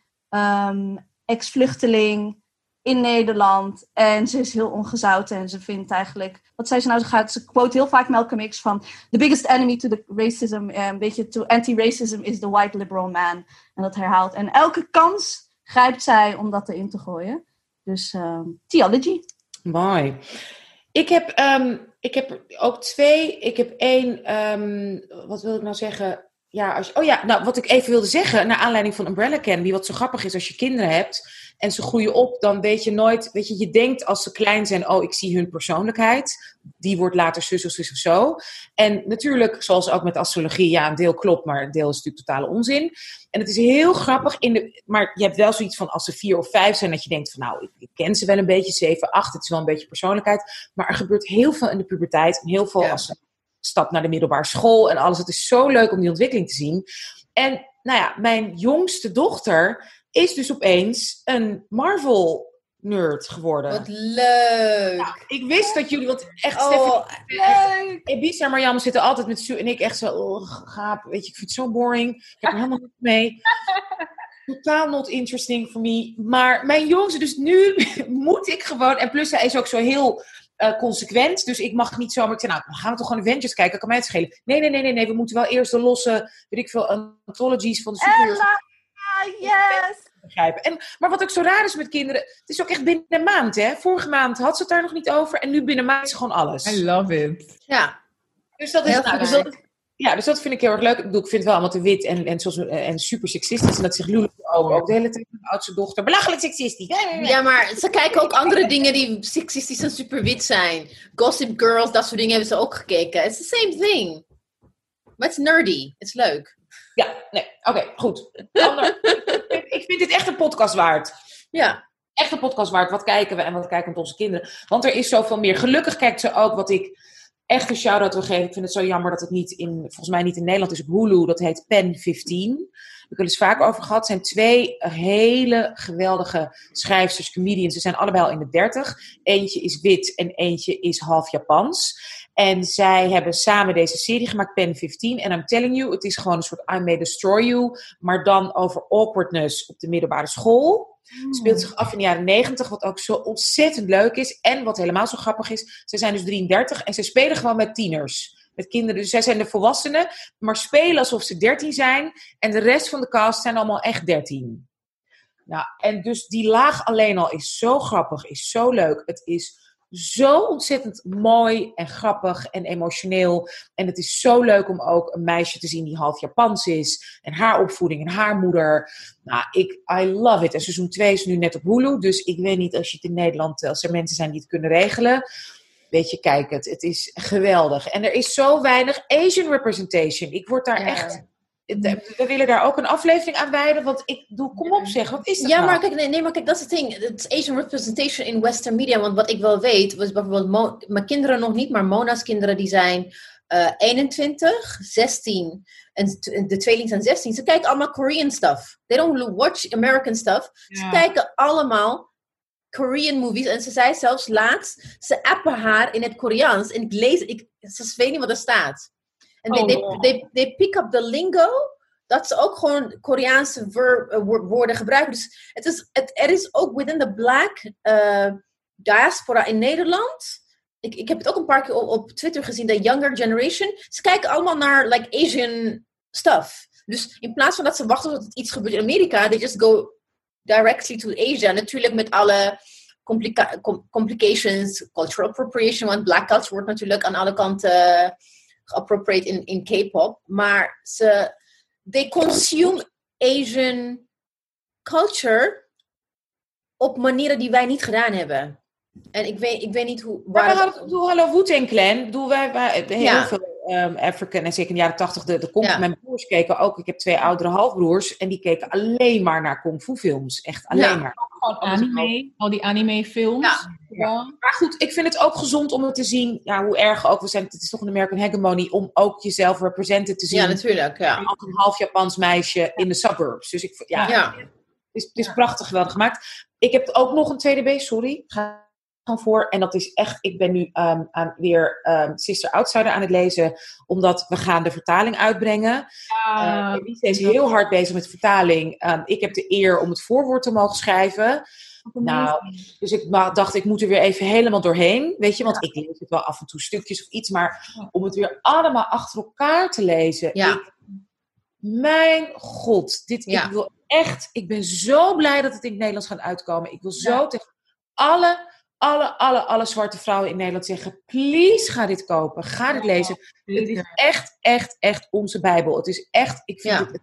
Speaker 2: ex-vluchteling in Nederland. En ze is heel ongezouten en ze vindt eigenlijk... Wat zei ze nou? Ze, gaat, ze quote heel vaak Malcolm X van... The biggest enemy to the racism, um, weet je, to anti-racism is the white liberal man. En dat herhaalt. En elke kans grijpt zij om dat erin te gooien. Dus um, theology.
Speaker 1: Mooi. Ik heb, um, ik heb ook twee. Ik heb één, um, wat wil ik nou zeggen? ja, als, oh ja, nou wat ik even wilde zeggen, naar aanleiding van Umbrella Academy, wat zo grappig is als je kinderen hebt en ze groeien op, dan weet je nooit, weet je, je denkt als ze klein zijn, oh ik zie hun persoonlijkheid, die wordt later zus of zus of zo. En natuurlijk, zoals ook met astrologie, ja, een deel klopt, maar een deel is natuurlijk totale onzin. En het is heel grappig, in de, maar je hebt wel zoiets van als ze vier of vijf zijn, dat je denkt van nou, ik, ik ken ze wel een beetje, zeven, acht, het is wel een beetje persoonlijkheid. Maar er gebeurt heel veel in de puberteit en heel veel als ze stap naar de middelbare school en alles. Het is zo leuk om die ontwikkeling te zien. En nou ja, mijn jongste dochter is dus opeens een Marvel nerd geworden.
Speaker 3: Wat leuk! Ja,
Speaker 1: ik wist dat jullie, want echt,
Speaker 3: oh,
Speaker 1: leuk! Ebisa en Marjam zitten altijd met Sue en ik echt zo, oh, gaap, weet je, ik vind het zo boring. Ik heb er helemaal niet mee. Totaal not interesting for me. Maar mijn jongste, dus nu moet ik gewoon, en plus hij is ook zo heel uh, consequent. Dus ik mag niet zomaar. Ik zei, nou, dan gaan we toch gewoon Avengers kijken. Kan mij het schelen? Nee, nee, nee, nee, nee. We moeten wel eerst de losse, weet ik veel, anthologies van de superheroes.
Speaker 2: Yes!
Speaker 1: Begrijpen. En, maar wat ook zo raar is met kinderen, het is ook echt binnen een maand, hè? Vorige maand had ze het daar nog niet over en nu binnen een maand is gewoon alles.
Speaker 4: I love it.
Speaker 3: Ja.
Speaker 1: Dus dat is, nou, dus dat, ja, dus dat vind ik heel erg leuk. Ik, bedoel, ik vind het wel allemaal te wit en, en, zoals, en super seksistisch. En dat zegt Lulu ook, ook de hele tijd mijn oudste dochter. Belachelijk seksistisch.
Speaker 3: Ja, maar ze kijken ook andere dingen die seksistisch en super wit zijn. Gossip Girls, dat soort dingen hebben ze ook gekeken. It's the same thing. Maar het is nerdy. Het is leuk.
Speaker 1: Ja, nee. Oké, goed. Ander, ik vind dit echt een podcast waard.
Speaker 3: Ja.
Speaker 1: Echt een podcast waard. Wat kijken we en wat kijken we met onze kinderen? Want er is zoveel meer. Gelukkig kijkt ze ook wat ik echt een shout-out wil geven. Ik vind het zo jammer dat het niet in, volgens mij niet in Nederland is op Hulu. Dat heet Pen 15. We hebben het vaak over gehad. Het zijn twee hele geweldige schrijfsters, comedians. Ze zijn allebei al in de dertig. Eentje is wit en eentje is half Japans. En zij hebben samen deze serie gemaakt, Pen 15. En I'm telling you, het is gewoon een soort I May Destroy You. Maar dan over awkwardness op de middelbare school. Het speelt zich af in de jaren 90, wat ook zo ontzettend leuk is. En wat helemaal zo grappig is, ze zijn dus 33 en ze spelen gewoon met tieners. Met kinderen. Dus zij zijn de volwassenen, maar spelen alsof ze 13 zijn. En de rest van de cast zijn allemaal echt 13. Nou, en dus die laag alleen al is zo grappig, is zo leuk. Het is zo ontzettend mooi en grappig en emotioneel. En het is zo leuk om ook een meisje te zien die half Japans is. En haar opvoeding en haar moeder. Nou, ik, I love it. En seizoen 2 is nu net op Hulu. Dus ik weet niet als je het in Nederland, als er mensen zijn die het kunnen regelen. Weet je, kijk het. Het is geweldig. En er is zo weinig Asian representation. Ik word daar
Speaker 3: Ja.
Speaker 1: echt... We willen daar ook een aflevering aan wijden. Want ik doe, kom op zeg, wat is dat
Speaker 3: Ja,
Speaker 1: nou?
Speaker 3: maar kijk, nee, nee, maar kijk, dat is het ding. Het is Asian representation in Western media. Want wat ik wel weet, was bijvoorbeeld Mo- mijn kinderen nog niet, maar Mona's kinderen die zijn eh 21, 16 en de tweelingen zijn 16. Ze kijken allemaal Korean stuff. They don't watch American stuff. Ze kijken allemaal Korean movies. En ze zei zelfs laatst, ze appen haar in het Koreaans. En ik lees, ik, ze weet niet wat er staat. En they,
Speaker 4: Oh,
Speaker 3: they, they, they pick up the lingo. Dat ze ook gewoon Koreaanse eh, wo- woorden gebruiken. Dus het is, het, er is ook within the black eh, diaspora in Nederland. Ik, ik heb het ook een paar keer op, op Twitter gezien, de younger generation. Ze kijken allemaal naar like Asian stuff. Dus in plaats van dat ze wachten tot het iets gebeurt in Amerika, they just go directly to Asia. Natuurlijk met alle complica- com- complications, cultural appropriation, want black culture wordt natuurlijk aan alle kanten geappropriate in, in K-pop. Maar ze, they consume Asian culture op manieren die wij niet gedaan hebben. En ik weet, ik weet niet hoe.
Speaker 1: Maar
Speaker 3: Waar
Speaker 1: we hadden, ik bedoel, hallo Wu-Tang Clan. Bedoel, wij, wij, heel
Speaker 3: Ja.
Speaker 1: veel ehm African en zeker in de jaren tachtig, de, de kung
Speaker 3: Ja.
Speaker 1: Mijn broers keken ook. Ik heb twee oudere halfbroers en die keken alleen maar naar kung fu films. Echt alleen
Speaker 3: Ja.
Speaker 1: maar.
Speaker 4: Gewoon anime, al die anime films.
Speaker 3: Ja.
Speaker 1: Maar goed, ik vind het ook gezond om het te zien. Ja, hoe erg ook. We zijn, het is toch een American hegemony om ook jezelf represented te zien.
Speaker 3: ja, natuurlijk. Ja.
Speaker 1: als een half Japans meisje in de suburbs. Dus ik, ja,
Speaker 3: Ja.
Speaker 1: Het is, het is prachtig geweldig gemaakt. Ik heb ook nog een 2DB, sorry. Ga gaan voor. En dat is echt, ik ben nu ehm, aan, weer ehm, Sister Outsider aan het lezen. Omdat we gaan de vertaling uitbrengen.
Speaker 4: Ja.
Speaker 1: Uh, Elise is heel hard bezig met de vertaling. Ehm, ik heb de eer om het voorwoord te mogen schrijven. Nou, dus ik dacht, ik moet er weer even helemaal doorheen. Weet je, want ik lees het wel af en toe stukjes of iets. Maar om het weer allemaal achter elkaar te lezen.
Speaker 3: Ja.
Speaker 1: Ik, mijn god, dit,
Speaker 3: Ja.
Speaker 1: ik wil echt, ik ben zo blij dat het in het Nederlands gaat uitkomen. Ik wil zo tegen alle, alle, alle, alle zwarte vrouwen in Nederland zeggen: please ga dit kopen, ga dit lezen. Het is echt, echt, echt onze Bijbel. Het is echt, ik vind
Speaker 3: Ja.
Speaker 1: het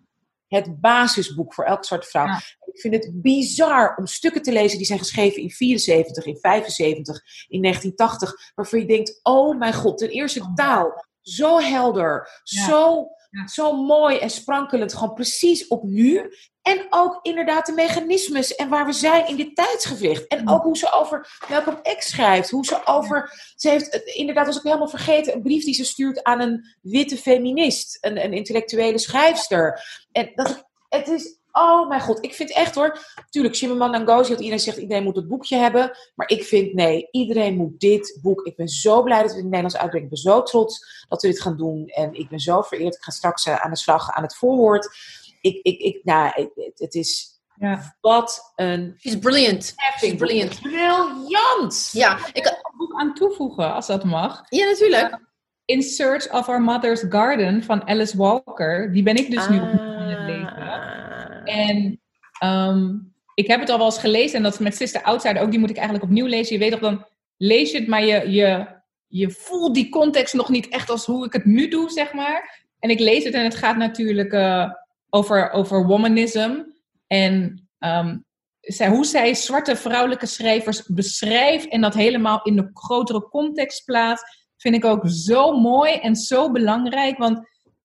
Speaker 1: het basisboek voor elke zwarte vrouw.
Speaker 4: Ja.
Speaker 1: Ik vind het bizar om stukken te lezen die zijn geschreven in 74, in 75, in 1980, waarvan je denkt, oh mijn god, ten eerste de taal, zo helder,
Speaker 4: Ja.
Speaker 1: zo, zo mooi en sprankelend, gewoon precies op nu. En ook inderdaad de mechanismes en waar we zijn in dit tijdsgevricht. En ook hoe ze over Malcolm X schrijft, hoe ze over, ze heeft, inderdaad, was ik helemaal vergeten, een brief die ze stuurt aan een witte feminist, een, een intellectuele schrijfster. En dat, het is, oh mijn god, ik vind echt hoor, tuurlijk, Chimamanda Ngozi, dat iedereen zegt, iedereen moet het boekje hebben. Maar ik vind, nee, iedereen moet dit boek. Ik ben zo blij dat we het in het Nederlands uitbrengen. Ik ben zo trots dat we dit gaan doen. En ik ben zo vereerd. Ik ga straks eh, aan de slag aan het voorwoord. Ik, ik, ik, nou, het, is,
Speaker 4: Ja.
Speaker 1: wat een
Speaker 3: She's brilliant. She's brilliant.
Speaker 1: briljant.
Speaker 3: Ja, ik,
Speaker 4: een boek aan toevoegen, als dat mag.
Speaker 3: ja natuurlijk.
Speaker 4: In Search of Our Mother's Garden van Alice Walker. Die ben ik dus nu aan het lezen.
Speaker 3: Ah.
Speaker 4: En ehm, ik heb het al wel eens gelezen. En dat is met Sister Outsider ook. Die moet ik eigenlijk opnieuw lezen. Je weet toch, dan lees je het, maar je, je, je voelt die context nog niet echt als hoe ik het nu doe, zeg maar. En ik lees het en het gaat natuurlijk eh, over, over womanism. En ehm, zij, hoe zij zwarte vrouwelijke schrijvers beschrijft en dat helemaal in de grotere context plaatst, vind ik ook zo mooi en zo belangrijk. Want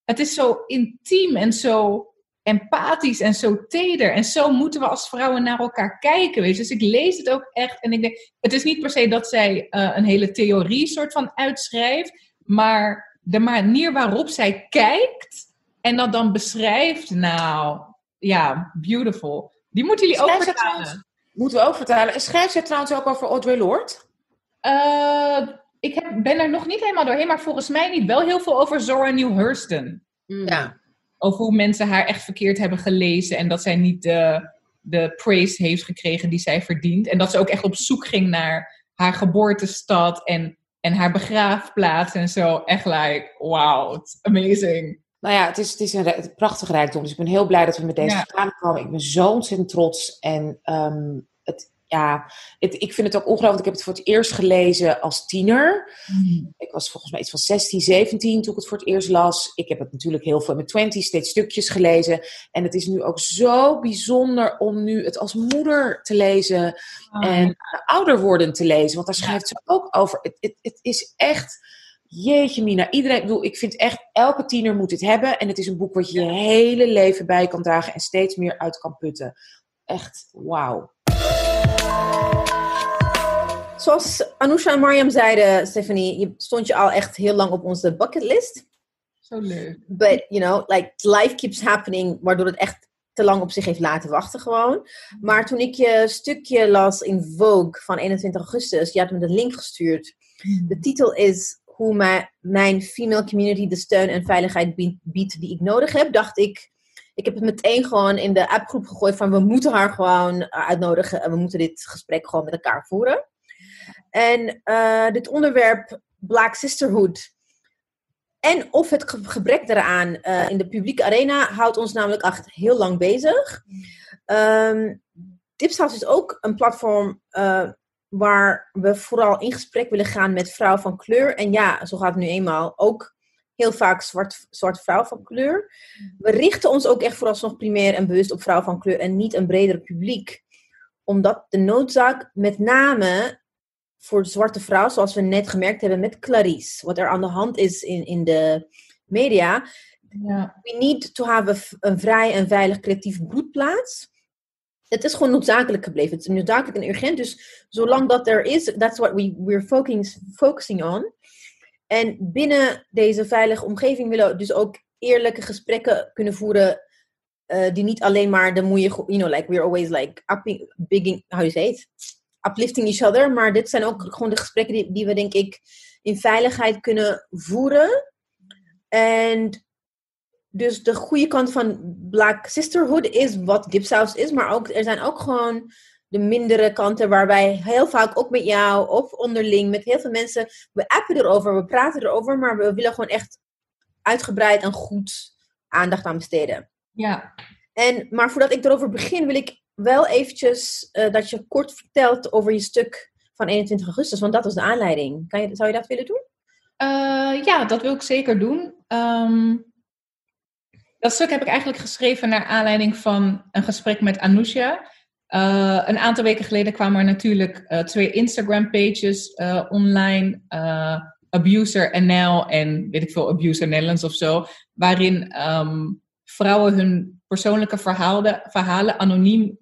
Speaker 4: het is zo intiem en zo empathisch en zo teder. En zo moeten we als vrouwen naar elkaar kijken. Weet? Dus ik lees het ook echt. En ik denk, het is niet per se dat zij eh, een hele theorie soort van uitschrijft. Maar de manier waarop zij kijkt en dat dan beschrijft, nou, ja, beautiful. Die moeten jullie ook
Speaker 1: Schrijft zij
Speaker 4: vertalen.
Speaker 1: trouwens- Moeten we ook vertalen. Schrijft zij trouwens ook over Audre Lorde?
Speaker 4: Eh, ik heb, ben er nog niet helemaal doorheen, maar volgens mij niet. Wel heel veel over Zora Neale Hurston.
Speaker 3: Ja.
Speaker 4: Over hoe mensen haar echt verkeerd hebben gelezen en dat zij niet de, de praise heeft gekregen die zij verdient. En dat ze ook echt op zoek ging naar haar geboortestad en, en haar begraafplaats en zo. Echt like, wow, it's amazing.
Speaker 1: Nou ja, het is, het is een, prachtig rijkdom. Dus ik ben heel blij dat we met deze
Speaker 4: Ja.
Speaker 1: Ik ben zo ontzettend trots. En ehm, het, ja, het, ik vind het ook ongelooflijk. Ik heb het voor het eerst gelezen als tiener. Ik was volgens mij iets van 16, 17 toen ik het voor het eerst las. Ik heb het natuurlijk heel veel in mijn 20 steeds stukjes gelezen. En het is nu ook zo bijzonder om nu het als moeder te lezen. En uh, ouder worden te lezen. Want daar schrijft ze ook over. Het, het, het is echt. Jeetje Mina, iedereen, ik bedoel, ik vind echt, elke tiener moet dit hebben. En het is een boek wat je je hele leven bij kan dragen en steeds meer uit kan putten. Echt, wauw.
Speaker 3: Zoals Anousha en Mariam zeiden, Stephanie, je stond je al echt heel lang op onze bucketlist.
Speaker 4: Zo leuk.
Speaker 3: But, you know, like, life keeps happening, waardoor het echt te lang op zich heeft laten wachten gewoon. Maar toen ik je stukje las in Vogue van 21 augustus, je had me de link gestuurd. De titel is hoe mijn, female community de steun en veiligheid biedt die ik nodig heb, dacht ik, ik heb het meteen gewoon in de appgroep gegooid van we moeten haar gewoon uitnodigen en we moeten dit gesprek gewoon met elkaar voeren. En uh, dit onderwerp Black Sisterhood en of het gebrek daaraan uh, in de publieke arena houdt ons namelijk echt heel lang bezig. Um, is ook een platform waar we vooral in gesprek willen gaan met vrouwen van kleur. En ja, zo gaat het nu eenmaal ook heel vaak zwart, zwart vrouw van kleur. We richten ons ook echt vooralsnog primair en bewust op vrouwen van kleur en niet een breder publiek. Omdat de noodzaak met name voor de zwarte vrouw, zoals we net gemerkt hebben met Clarice, wat er aan de hand is in, in de media.
Speaker 4: Ja.
Speaker 3: We need to have a, een vrij en veilig creatief broedplaats. Het is gewoon noodzakelijk gebleven. Het is noodzakelijk en urgent. Dus zolang dat er is, that's what we, we're focusing, focusing on. En binnen deze veilige omgeving willen we dus ook eerlijke gesprekken kunnen voeren. Uh, die niet alleen maar de moeie, you know, like we're always like upping, bigging, how you say it? uplifting each other. Maar dit zijn ook gewoon de gesprekken die, die we, denk ik, in veiligheid kunnen voeren. En dus de goede kant van Black Sisterhood is wat Dipsaus is. Maar ook, er zijn ook gewoon de mindere kanten waar wij heel vaak ook met jou of onderling met heel veel mensen. We appen erover, we praten erover, maar we willen gewoon echt uitgebreid en goed aandacht aan besteden.
Speaker 4: Ja.
Speaker 3: En, maar voordat ik erover begin, wil ik wel eventjes uh, dat je kort vertelt over je stuk van 21 augustus, want dat was de aanleiding. Kan je, zou je dat willen doen?
Speaker 4: Uh, ja, dat wil ik zeker doen. Um, dat stuk heb ik eigenlijk geschreven naar aanleiding van een gesprek met Anousha. Uh, een aantal weken geleden kwamen er natuurlijk uh, twee Instagram-pages uh, online. Abuser NL en weet ik veel, Abuser Netherlands of zo. Waarin um, vrouwen hun persoonlijke verhalen, verhalen anoniem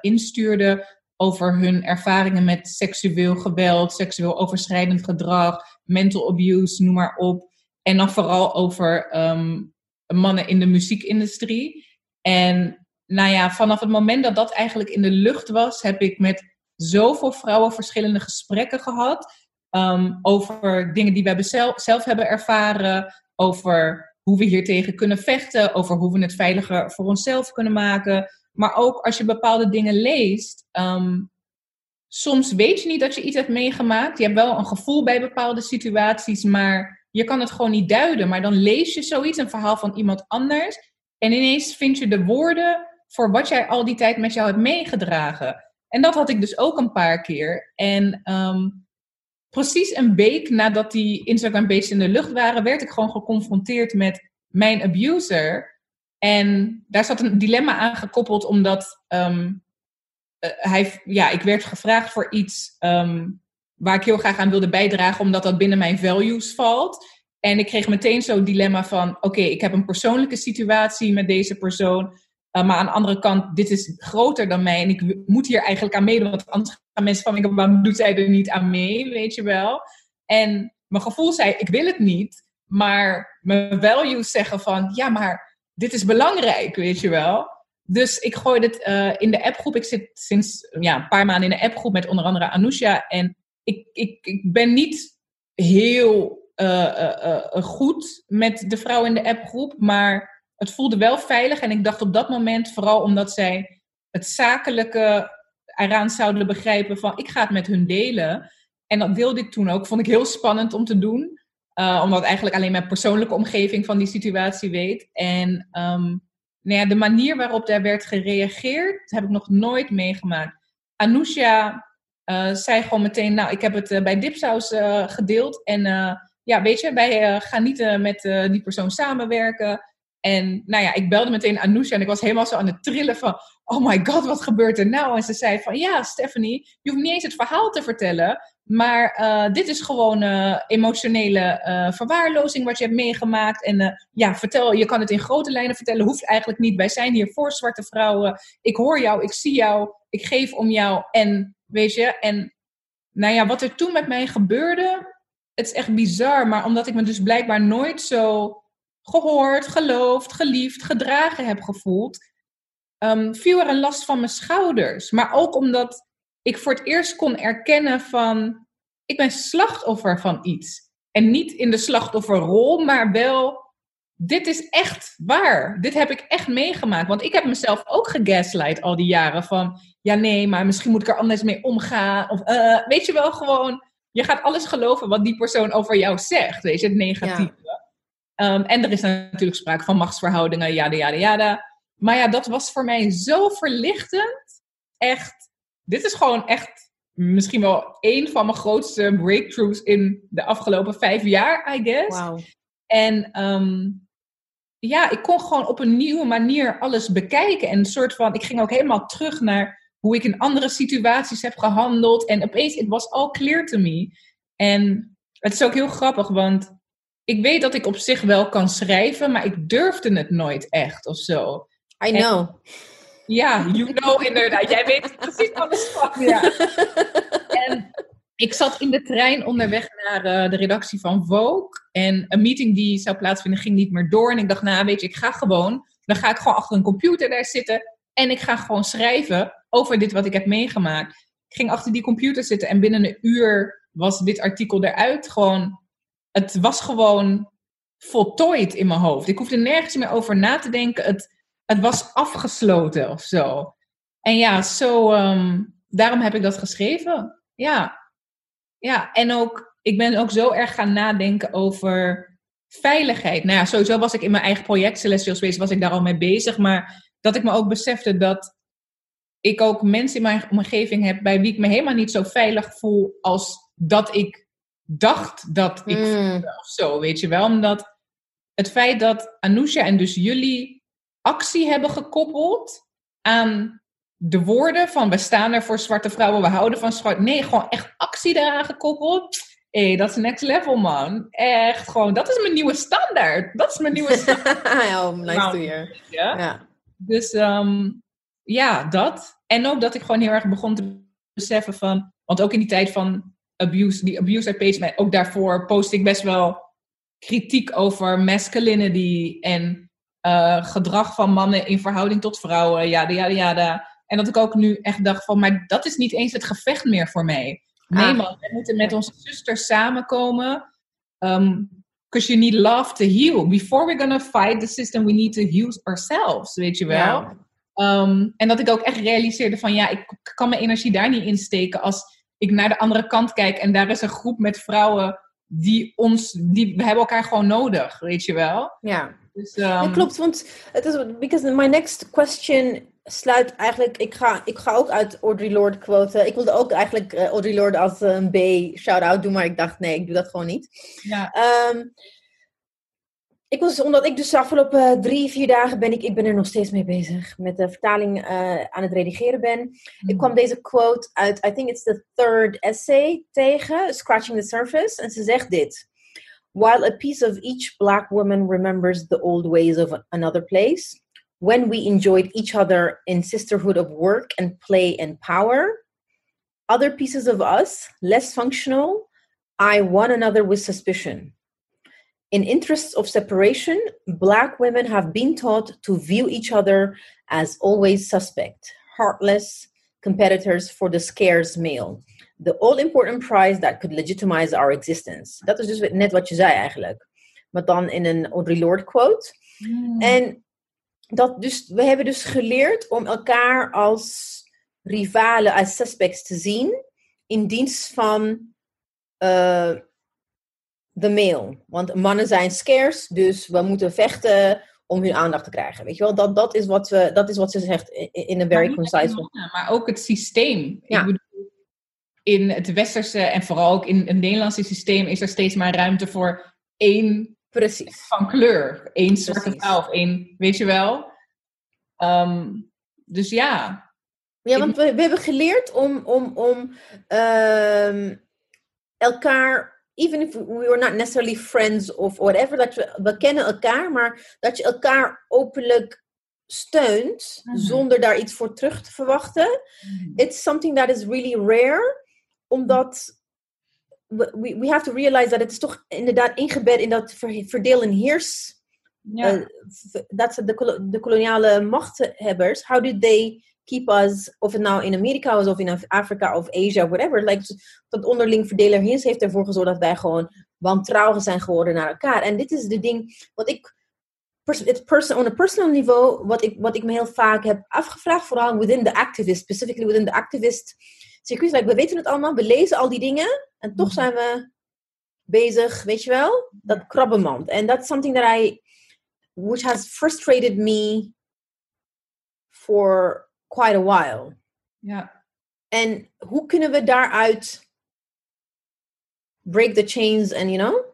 Speaker 4: instuurden over hun ervaringen met seksueel geweld, seksueel overschrijdend gedrag, mental abuse, noem maar op. En dan vooral over um, mannen in de muziekindustrie. En nou ja, vanaf het moment dat dat eigenlijk in de lucht was, heb ik met zoveel vrouwen verschillende gesprekken gehad. Um, over dingen die wij zelf, zelf hebben ervaren. Over hoe we hier tegen kunnen vechten. Over hoe we het veiliger voor onszelf kunnen maken. Maar ook als je bepaalde dingen leest. Um, soms weet je niet dat je iets hebt meegemaakt. Je hebt wel een gevoel bij bepaalde situaties, maar je kan het gewoon niet duiden. Maar dan lees je zoiets, een verhaal van iemand anders. En ineens vind je de woorden voor wat jij al die tijd met jou hebt meegedragen. En dat had ik dus ook een paar keer. En um, precies een week nadat die Instagram-pages in de lucht waren, werd ik gewoon geconfronteerd met mijn abuser. En daar zat een dilemma aan gekoppeld, omdat um, uh, hij, ja, ik werd gevraagd voor iets um, waar ik heel graag aan wilde bijdragen, omdat dat binnen mijn values valt. En ik kreeg meteen zo'n dilemma van, oké, ik heb een persoonlijke situatie met deze persoon. Uh, maar aan de andere kant, dit is groter dan mij en ik moet hier eigenlijk aan meedoen. Want anders gaan mensen van, waarom doet zij er niet aan mee, weet je wel? En mijn gevoel zei, ik wil het niet. Maar mijn values zeggen van, ja, maar dit is belangrijk, weet je wel. Dus ik gooi dit uh, in de appgroep. Ik zit sinds ja, een paar maanden in de appgroep met onder andere Anousha. En ik, ik, ik ben niet heel uh, goed met de vrouw in de appgroep. Maar het voelde wel veilig. En ik dacht op dat moment, vooral omdat zij het zakelijke eraan zouden begrijpen van ik ga het met hun delen. En dat wilde ik toen ook. Vond ik heel spannend om te doen. Omdat eigenlijk alleen mijn persoonlijke omgeving van die situatie weet. En um, nou ja, de manier waarop daar werd gereageerd, heb ik nog nooit meegemaakt. Anousha zei gewoon meteen, nou, ik heb het uh, bij Dipsaus gedeeld. En ja, weet je, wij gaan niet met die persoon samenwerken. En nou ja, ik belde meteen Anousha en ik was helemaal zo aan het trillen van... Oh my god, wat gebeurt er nou? En ze zei van, ja, Stephanie, je hoeft niet eens het verhaal te vertellen. Maar dit is gewoon emotionele verwaarlozing wat je hebt meegemaakt. En ja, vertel, je kan het in grote lijnen vertellen. Hoeft eigenlijk niet. Wij zijn hier voor zwarte vrouwen. Ik hoor jou, ik zie jou, ik geef om jou. En weet je, en nou ja, wat er toen met mij gebeurde, het is echt bizar. Maar omdat ik me dus blijkbaar nooit zo gehoord, geloofd, geliefd, gedragen heb gevoeld, um, viel er een last van mijn schouders. Maar ook omdat ik voor het eerst kon erkennen van, ik ben slachtoffer van iets. En niet in de slachtofferrol, maar wel, dit is echt waar. Dit heb ik echt meegemaakt. Want ik heb mezelf ook gegaslight al die jaren van, ja nee, maar misschien moet ik er anders mee omgaan. Of uh, weet je wel, gewoon, je gaat alles geloven wat die persoon over jou zegt. Weet je, het negatieve. Ja. Um, en er is natuurlijk sprake van machtsverhoudingen, jada, jada, jada. Maar ja, dat was voor mij zo verlichtend. Echt dit is gewoon echt misschien wel een van mijn grootste breakthroughs in de afgelopen vijf jaar, I guess. Wow. En um, ja, ik kon gewoon op een nieuwe manier alles bekijken. En een soort van, ik ging ook helemaal terug naar hoe ik in andere situaties heb gehandeld. En opeens, het was all clear to me. En het is ook heel grappig, want ik weet dat ik op zich wel kan schrijven, maar ik durfde het nooit echt of zo.
Speaker 3: I know.
Speaker 4: Ja, you know inderdaad. Jij weet precies is van. Ja. En ik zat in de trein onderweg naar uh, de redactie van Vogue. En een meeting die zou plaatsvinden ging niet meer door. En ik dacht, nou weet je, ik ga gewoon. Dan ga ik gewoon achter een computer daar zitten. En ik ga gewoon schrijven over dit wat ik heb meegemaakt. Ik ging achter die computer zitten en binnen een uur was dit artikel eruit. Gewoon, het was gewoon voltooid in mijn hoofd. Ik hoefde nergens meer over na te denken. Het, het was afgesloten of zo. En ja, zo, um, daarom heb ik dat geschreven. Ja. Ja, en ook, ik ben ook zo erg gaan nadenken over veiligheid. Nou ja, sowieso was ik in mijn eigen project Celestial Space, was ik daar al mee bezig. Maar dat ik me ook besefte dat ik ook mensen in mijn omgeving heb bij wie ik me helemaal niet zo veilig voel als dat ik dacht dat ik mm. voelde of zo, weet je wel. Omdat het feit dat Anousha en dus jullie actie hebben gekoppeld aan de woorden van we staan er voor zwarte vrouwen, we houden van zwart. Nee, gewoon echt actie eraan gekoppeld. Hé, hey, dat is next level, man. Echt gewoon, dat is mijn nieuwe standaard. Dat is mijn nieuwe standaard.
Speaker 3: oh, nice nou, to hear.
Speaker 4: Ja. ja. Dus um, ja, dat. En ook dat ik gewoon heel erg begon te beseffen van, want ook in die tijd van abuse, die abuse page, ook daarvoor post ik best wel kritiek over masculinity en uh, gedrag van mannen in verhouding tot vrouwen, ja, ja, ja. En dat ik ook nu echt dacht van, maar dat is niet eens het gevecht meer voor mij. Nee ah. man, we moeten met onze zusters samenkomen. Um, Because you need love to heal. Before we're gonna fight the system, we need to heal ourselves, weet je wel. Um, en dat ik ook echt realiseerde van, ja, ik kan mijn energie daar niet in steken als ik naar de andere kant kijk en daar is een groep met vrouwen die ons, die, we hebben elkaar gewoon nodig, weet je wel.
Speaker 3: Ja. Dus, um... klopt, want het is, because my next question sluit eigenlijk, ik ga, ik ga ook uit Audrey Lorde quoten. Ik wilde ook eigenlijk uh, Audrey Lorde als een B shout-out doen, maar ik dacht nee, ik doe dat gewoon niet. Ja. Um, ik was, omdat ik dus de afgelopen drie, vier dagen ben ik, ik ben er nog steeds mee bezig. Met de vertaling uh, aan het redigeren ben. Mm. Ik kwam deze quote uit, I think it's the third essay tegen, Scratching the Surface. En ze zegt dit. while a piece of each black woman remembers the old ways of another place, when we enjoyed each other in sisterhood of work and play and power, other pieces of us, less functional, eye one another with suspicion. In interests of separation, black women have been taught to view each other as always suspect, heartless competitors for the scarce male. The all important prize that could legitimize our existence. Dat is dus net wat je zei eigenlijk. Maar dan in een Audre Lorde quote.
Speaker 4: Hmm.
Speaker 3: En dat dus, we hebben dus geleerd om elkaar als rivalen, als suspects te zien. In dienst van eh, de male. Want mannen zijn scarce, dus we moeten vechten om hun aandacht te krijgen. Weet je wel, dat, dat, is, wat we, dat is wat ze zegt in- een very concise way.
Speaker 4: mannen, Maar ook het systeem.
Speaker 3: Ja.
Speaker 4: Ik bedoel, in het westerse en vooral ook in het Nederlandse systeem is er steeds maar ruimte voor één
Speaker 3: Precies.
Speaker 4: van kleur. Eén zwarte vrouw of één, weet je wel. Ehm, dus ja.
Speaker 3: Ja, want we, we hebben geleerd om, om, om ehm, elkaar, even if we were not necessarily friends of whatever, dat we, we kennen elkaar, maar dat je elkaar openlijk steunt
Speaker 4: Mhm.
Speaker 3: zonder daar iets voor terug te verwachten. It's something that is really rare, omdat we, we have to realize dat het is toch inderdaad ingebed in dat ver- verdeel en heers
Speaker 4: ja.
Speaker 3: uh, dat ze de, kolo- de koloniale machthebbers, how did they keep us, of het nou in Amerika was of in Af- Afrika of Asia, whatever, like, dat onderling verdeler heers heeft ervoor gezorgd dat wij gewoon wantrouwig zijn geworden naar elkaar. En dit is de ding wat ik, het person, on a personal niveau, wat ik, wat ik me heel vaak heb afgevraagd, vooral within the activist, specifically within the activist circuit. We weten het allemaal, we lezen al die dingen, en toch
Speaker 4: Mhm.
Speaker 3: zijn we bezig, weet je wel, dat krabbenmand. En that's something that I which has frustrated me for quite a while.
Speaker 4: ja.
Speaker 3: En hoe kunnen we daaruit break the chains and you know?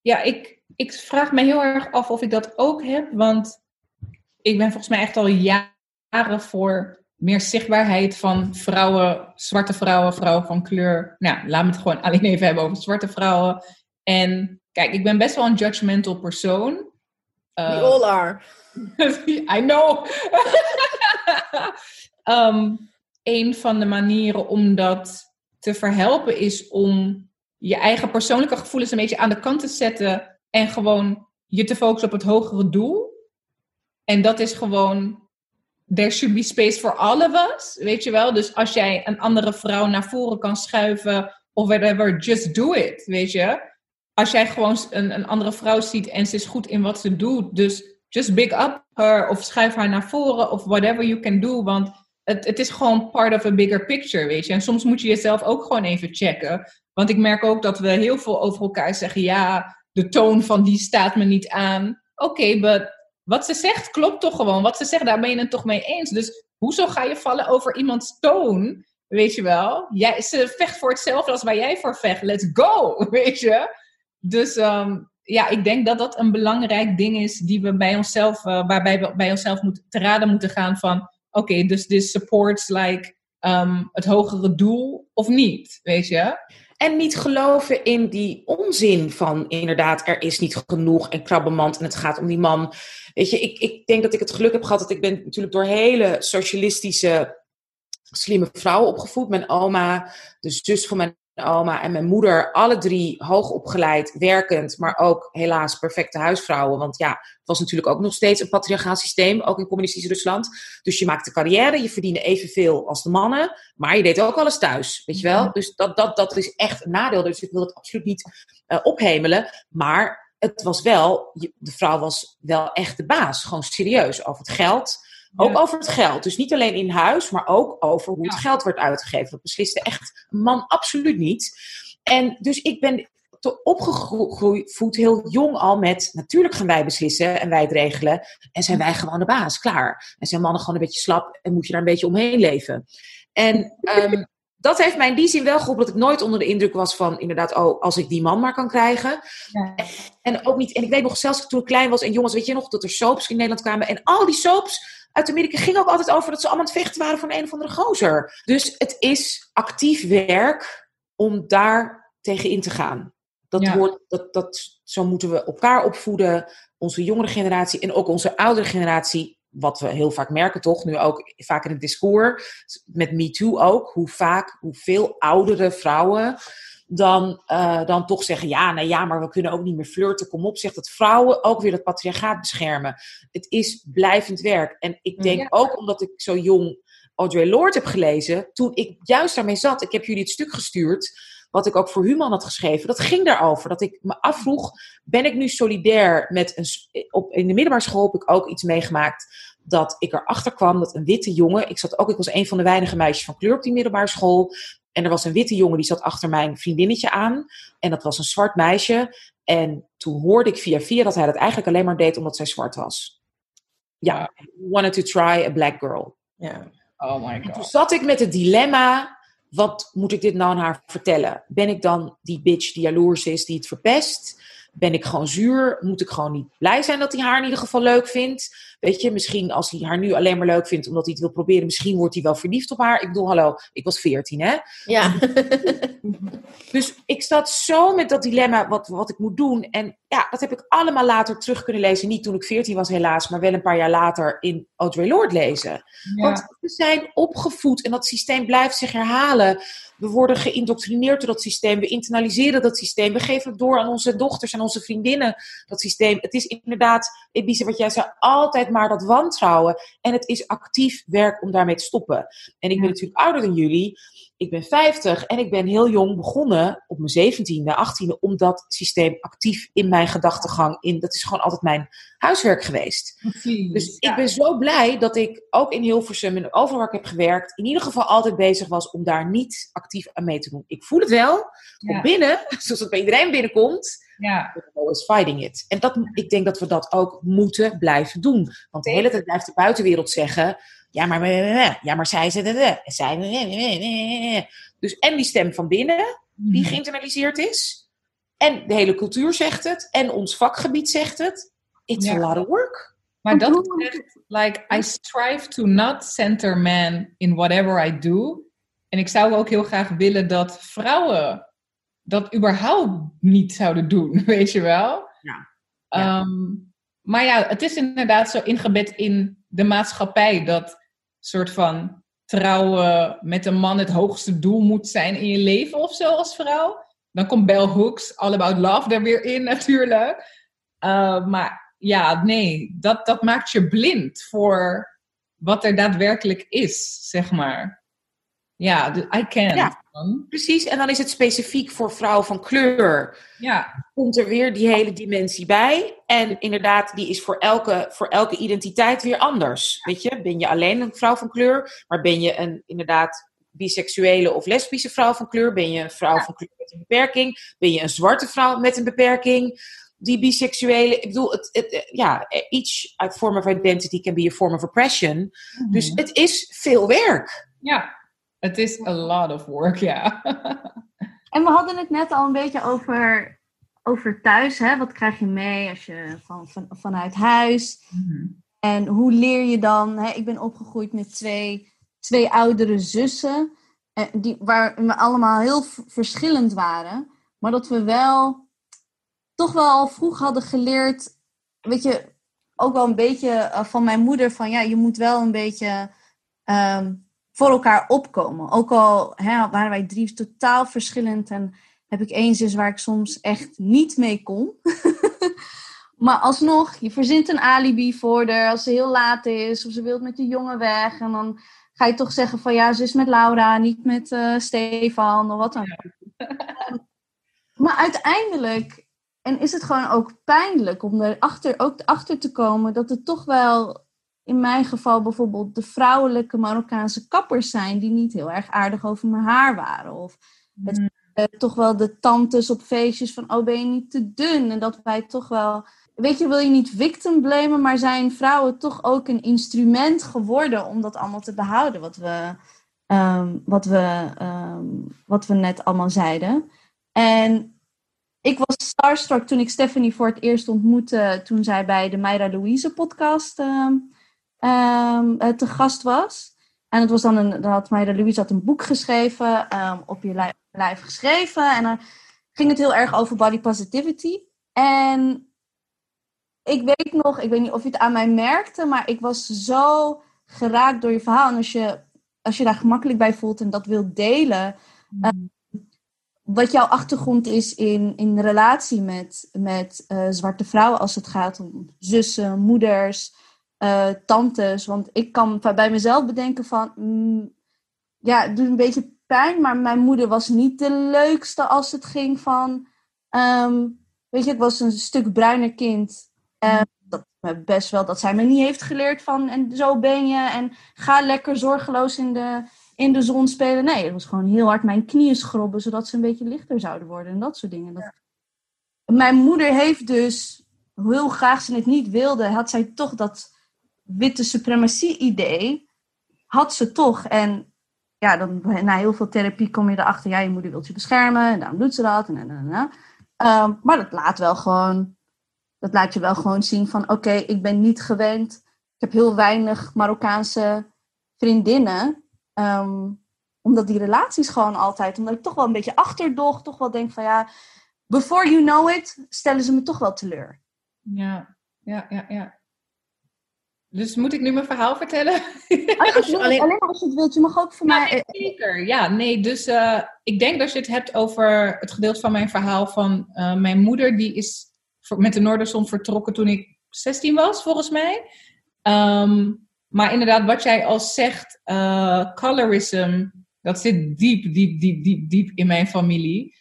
Speaker 4: Ja, ik, ik vraag me heel erg af of ik dat ook heb. Want ik ben volgens mij echt al jaren voor meer zichtbaarheid van vrouwen, zwarte vrouwen, vrouwen van kleur. Nou, laat me het gewoon alleen even hebben over zwarte vrouwen. En kijk, ik ben best wel een judgmental persoon.
Speaker 3: We
Speaker 4: Uh,
Speaker 3: all are.
Speaker 4: I know. Ehm, een van de manieren om dat te verhelpen is om je eigen persoonlijke gevoelens een beetje aan de kant te zetten en gewoon je te focussen op het hogere doel. En dat is gewoon, there should be space for all of us, weet je wel? Dus als jij een andere vrouw naar voren kan schuiven of whatever, just do it, weet je? Als jij gewoon een, een andere vrouw ziet en ze is goed in wat ze doet, dus just big up her of schuif haar naar voren of whatever you can do, want het, het is gewoon part of a bigger picture, weet je? En soms moet je jezelf ook gewoon even checken. Want ik merk ook dat we heel veel over elkaar zeggen, ja, de toon van die staat me niet aan. Oké, but wat ze zegt klopt toch gewoon. Wat ze zegt, daar ben je het toch mee eens. Dus hoezo ga je vallen over iemands toon? Weet je wel? Jij, ze vecht voor hetzelfde als waar jij voor vecht. Let's go, weet je? Dus ehm, ja, ik denk dat dat een belangrijk ding is die we bij onszelf, eh, waarbij we bij onszelf moeten, te raden moeten gaan van, oké, dus dit supports like ehm, het hogere doel of niet, weet je?
Speaker 1: En niet geloven in die onzin van inderdaad, er is niet genoeg en krabbenmand en het gaat om die man. Weet je, ik, ik denk dat ik het geluk heb gehad dat ik ben natuurlijk door hele socialistische, slimme vrouwen opgevoed. Mijn oma, de zus van mijn oma en mijn moeder, alle drie hoog opgeleid, werkend, maar ook helaas perfecte huisvrouwen. Want ja, het was natuurlijk ook nog steeds een patriarchaal systeem, ook in communistisch Rusland. Dus je maakte carrière, je verdiende evenveel als de mannen, maar je deed ook alles thuis, weet je wel? Dus dat, dat, dat is echt een nadeel. Dus ik wil het absoluut niet uh, ophemelen, maar het was wel, de vrouw was wel echt de baas, gewoon serieus over het geld. Ook ja. over het geld. Dus niet alleen in huis, maar ook over hoe het geld werd uitgegeven. Dat besliste echt een man absoluut niet. En dus ik ben opgegroeid heel jong al met... natuurlijk gaan wij beslissen en wij het regelen. En zijn wij gewoon de baas, klaar. En zijn mannen gewoon een beetje slap en moet je daar een beetje omheen leven. En um, dat heeft mij in die zin wel geholpen dat ik nooit onder de indruk was van... inderdaad, oh, als ik die man maar kan krijgen. Ja. En ook niet... En ik weet nog, zelfs toen ik klein was en jongens, weet je nog... dat er soaps in Nederland kwamen. En al die soaps uit Amerika ging ook altijd over dat ze allemaal aan het vechten waren voor een of andere gozer. Dus het is actief werk om daar tegen in te gaan. Dat
Speaker 4: Ja.
Speaker 1: hoort, dat, dat, zo moeten we elkaar opvoeden, onze jongere generatie en ook onze oudere generatie. Wat we heel vaak merken, toch? Nu ook vaak in het discours, met MeToo ook, hoe vaak, hoeveel oudere vrouwen dan, eh, dan toch zeggen: ja, nou ja, maar we kunnen ook niet meer flirten. Kom op, zegt dat vrouwen ook weer het patriarchaat beschermen. Het is blijvend werk. En ik denk
Speaker 4: Ja.
Speaker 1: ook omdat ik zo jong Audre Lorde heb gelezen, toen ik juist daarmee zat, ik heb jullie het stuk gestuurd, wat ik ook voor Human had geschreven, dat ging daarover. Dat ik me afvroeg, ben ik nu solidair met een... Op, in de middelbare school heb ik ook iets meegemaakt dat ik erachter kwam dat een witte jongen, ik zat ook, ik was een van de weinige meisjes van kleur op die middelbare school, en er was een witte jongen die zat achter mijn vriendinnetje aan, en dat was een zwart meisje, en toen hoorde ik via via dat hij dat eigenlijk alleen maar deed omdat zij zwart was. Ja, wanted to try a black girl.
Speaker 5: Ja.
Speaker 4: Oh my
Speaker 1: En toen
Speaker 4: god.
Speaker 1: zat ik met het dilemma, wat moet ik dit nou aan haar vertellen? Ben ik dan die bitch die jaloers is, die het verpest? Ben ik gewoon zuur? Moet ik gewoon niet blij zijn dat hij haar in ieder geval leuk vindt? Weet je, misschien als hij haar nu alleen maar leuk vindt omdat hij het wil proberen, misschien wordt hij wel verliefd op haar. Ik bedoel, hallo, ik was 14 hè?
Speaker 3: Ja.
Speaker 1: Dus ik zat zo met dat dilemma wat, wat ik moet doen. En ja, dat heb ik allemaal later terug kunnen lezen. Niet toen ik 14 was helaas, maar wel een paar jaar later in Audre Lorde lezen. Want we zijn opgevoed en dat systeem blijft zich herhalen. We worden geïndoctrineerd door dat systeem. We internaliseren dat systeem. We geven het door aan onze dochters en onze vriendinnen. Dat systeem. Het is inderdaad, Elise, wat jij zei, altijd maar dat wantrouwen. En het is actief werk om daarmee te stoppen. En ik ben natuurlijk ouder dan jullie. Ik ben 50 en ik ben heel jong begonnen, op mijn 17e, 18e, om dat systeem actief in mijn gedachtegang in. Dat is gewoon altijd mijn huiswerk geweest.
Speaker 4: Precies.
Speaker 1: Dus
Speaker 4: Ja.
Speaker 1: ik ben zo blij dat ik ook in Hilversum en overal waar ik heb gewerkt, in ieder geval altijd bezig was om daar niet actief aan mee te doen. Ik voel het wel,
Speaker 4: Ja.
Speaker 1: op binnen, zoals het bij iedereen binnenkomt,
Speaker 4: Ja.
Speaker 1: always fighting it. En dat, ik denk dat we dat ook moeten blijven doen. Want de hele tijd blijft de buitenwereld zeggen, ja maar, ja, maar zij ze, zij Dus en die stem van binnen, die
Speaker 4: Mhm.
Speaker 1: geïnternaliseerd is. En de hele cultuur zegt het. En ons vakgebied zegt het. It's
Speaker 4: Ja.
Speaker 1: a lot of work.
Speaker 4: Maar dat is echt, like, I strive to not center man in whatever I do. En ik zou ook heel graag willen dat vrouwen dat überhaupt niet zouden doen, weet je wel?
Speaker 1: Ja. Ja.
Speaker 4: Ehm, maar ja, het is inderdaad zo ingebed in de maatschappij dat soort van trouwen met een man het hoogste doel moet zijn in je leven of zo als vrouw. Dan komt Bell Hooks, All About Love, er weer in natuurlijk. Uh, maar ja, nee, dat, dat maakt je blind voor wat er daadwerkelijk is, zeg maar. Ja, de- I.
Speaker 1: Ja.
Speaker 4: man.
Speaker 1: Precies. En dan is het specifiek voor vrouwen van kleur.
Speaker 4: Ja,
Speaker 1: Komt er weer die hele dimensie bij. En inderdaad, die is voor elke, voor elke identiteit weer anders. Weet je, ben je alleen een vrouw van kleur? Maar ben je een inderdaad biseksuele of lesbische vrouw van kleur? Ben je een vrouw van kleur met een beperking? Ben je een zwarte vrouw met een beperking? Die biseksuele, ik bedoel, het, het, eh, ja, each form of identity can be a form of oppression. Dus
Speaker 4: Mhm.
Speaker 1: het is veel werk.
Speaker 4: ja. Het is a lot of work, ja.
Speaker 2: En we hadden het net al een beetje over, over thuis. Hè? Wat krijg je mee als je van, van, vanuit huis?
Speaker 4: Mhm.
Speaker 2: En hoe leer je dan? Hè? Ik ben opgegroeid met twee, twee oudere zussen. eh, Die, waar we allemaal heel verschillend waren. Maar dat we wel toch wel al vroeg hadden geleerd. Weet je, ook wel een beetje eh, van mijn moeder. Van ja, je moet wel een beetje ehm, voor elkaar opkomen. Ook al hè, waren wij drie totaal verschillend. En heb ik één zus waar ik soms echt niet mee kon. Maar alsnog, je verzint een alibi voor haar als ze heel laat is of ze wilt met de jongen weg. En dan ga je toch zeggen van ja, ze is met Laura, niet met eh, Stefan of wat dan ook. maar uiteindelijk, en is het gewoon ook pijnlijk om erachter ook achter te komen dat het toch wel, in mijn geval bijvoorbeeld, de vrouwelijke Marokkaanse kappers zijn die niet heel erg aardig over mijn haar waren. Of het, eh, toch wel de tantes op feestjes van, oh ben je niet te dun? En dat wij toch wel weet je, wil je niet victim blamen, maar zijn vrouwen toch ook een instrument geworden om dat allemaal te behouden, wat we, ehm, wat we, ehm, wat we net allemaal zeiden. En ik was starstruck toen ik Stephanie voor het eerst ontmoette, toen zij bij de Mayra Louise podcast ehm, ehm, eh, te gast was. En het was dan een, dan had Mayra Louise had een boek geschreven, ehm, op je lijf, lijf geschreven. En dan ging het heel erg over body positivity. En ik weet nog, ik weet niet of je het aan mij merkte, maar ik was zo geraakt door je verhaal. En als je, als je daar gemakkelijk bij voelt en dat wilt delen, uh, wat jouw achtergrond is in, in relatie met, met uh, zwarte vrouwen als het gaat om zussen, moeders, uh, tantes. Want ik kan bij mezelf bedenken van, mm, ja, het doet een beetje pijn, maar mijn moeder was niet de leukste als het ging van, um, weet je, ik was een stuk bruiner kind. Uh, dat best wel dat zij me niet heeft geleerd van en zo ben je en ga lekker zorgeloos in de, in de zon spelen. Nee, het was gewoon heel hard mijn knieën schrobben zodat ze een beetje lichter zouden worden en dat soort dingen. Dat... Mijn moeder heeft dus, heel graag ze het niet wilde, had zij toch dat witte suprematie-idee, had ze toch. En ja, dan, na heel veel therapie kom je erachter, ja, je moeder wil je beschermen en daarom doet ze dat. En, en, en. Um, maar dat laat wel gewoon, dat laat je wel gewoon zien van, oké, ik ben niet gewend. Ik heb heel weinig Marokkaanse vriendinnen. Um, omdat die relaties gewoon altijd, omdat ik toch wel een beetje achterdocht, toch wel denk van ja, before you know it, stellen ze me toch wel teleur.
Speaker 4: Ja, ja, ja, ja. Dus moet ik nu mijn verhaal vertellen?
Speaker 2: Als je, alleen... alleen als je het wilt, je mag ook voor
Speaker 4: ja,
Speaker 2: mij...
Speaker 4: Nee, zeker, ja. Nee, dus uh, ik denk dat je het hebt over het gedeelte van mijn verhaal van uh, mijn moeder. Die is met de Noorderzon vertrokken toen ik 16 was, volgens mij. Um, maar inderdaad, wat jij al zegt, uh, colorism, dat zit diep, diep, diep, diep, diep in mijn familie.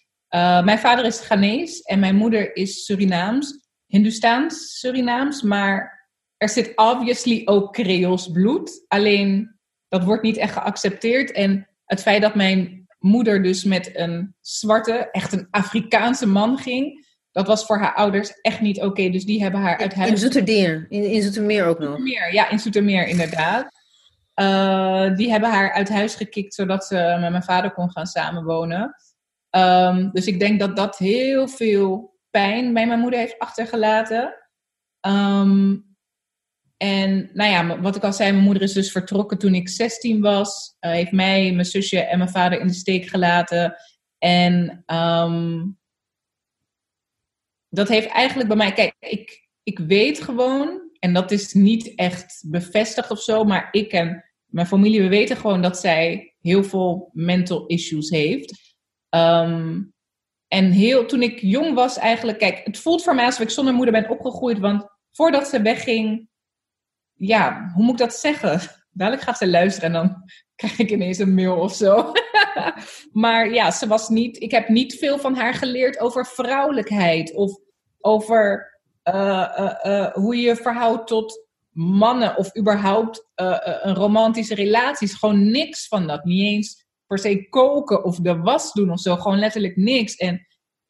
Speaker 4: mijn vader is Ghanese en mijn moeder is Surinaams. Hindoestaans Surinaams, maar er zit obviously ook Creools bloed. Alleen dat wordt niet echt geaccepteerd. En het feit dat mijn moeder dus met een zwarte, echt een Afrikaanse man ging, dat was voor haar ouders echt niet oké. Okay. Dus die hebben haar uit huis.
Speaker 3: In Zoetermeer, in, in Zoetermeer ook nog.
Speaker 4: Zoetermeer, ja, in Zoetermeer inderdaad. Uh, die hebben haar uit huis gekikt zodat ze met mijn vader kon gaan samenwonen. Um, dus ik denk dat dat heel veel pijn bij mijn moeder heeft achtergelaten. Um, en nou ja, wat ik al zei, mijn moeder is dus vertrokken toen ik 16 was. Uh, heeft mij, mijn zusje en mijn vader in de steek gelaten. En um, dat heeft eigenlijk bij mij, kijk, ik, ik weet gewoon, en dat is niet echt bevestigd of zo, maar ik en mijn familie, we weten gewoon dat zij heel veel mental issues heeft. Um, en heel, toen ik jong was eigenlijk, kijk, het voelt voor mij alsof ik zonder moeder ben opgegroeid, want voordat ze wegging, ja, hoe moet ik dat zeggen? Dadelijk gaat ze luisteren en dan krijg ik ineens een mail of zo. maar ja, ze was niet. Ik heb niet veel van haar geleerd over vrouwelijkheid of over uh, uh, uh, hoe je je verhoudt tot mannen of überhaupt een romantische relaties. Gewoon niks van dat. Niet eens per se koken of de was doen of zo. Gewoon letterlijk niks. En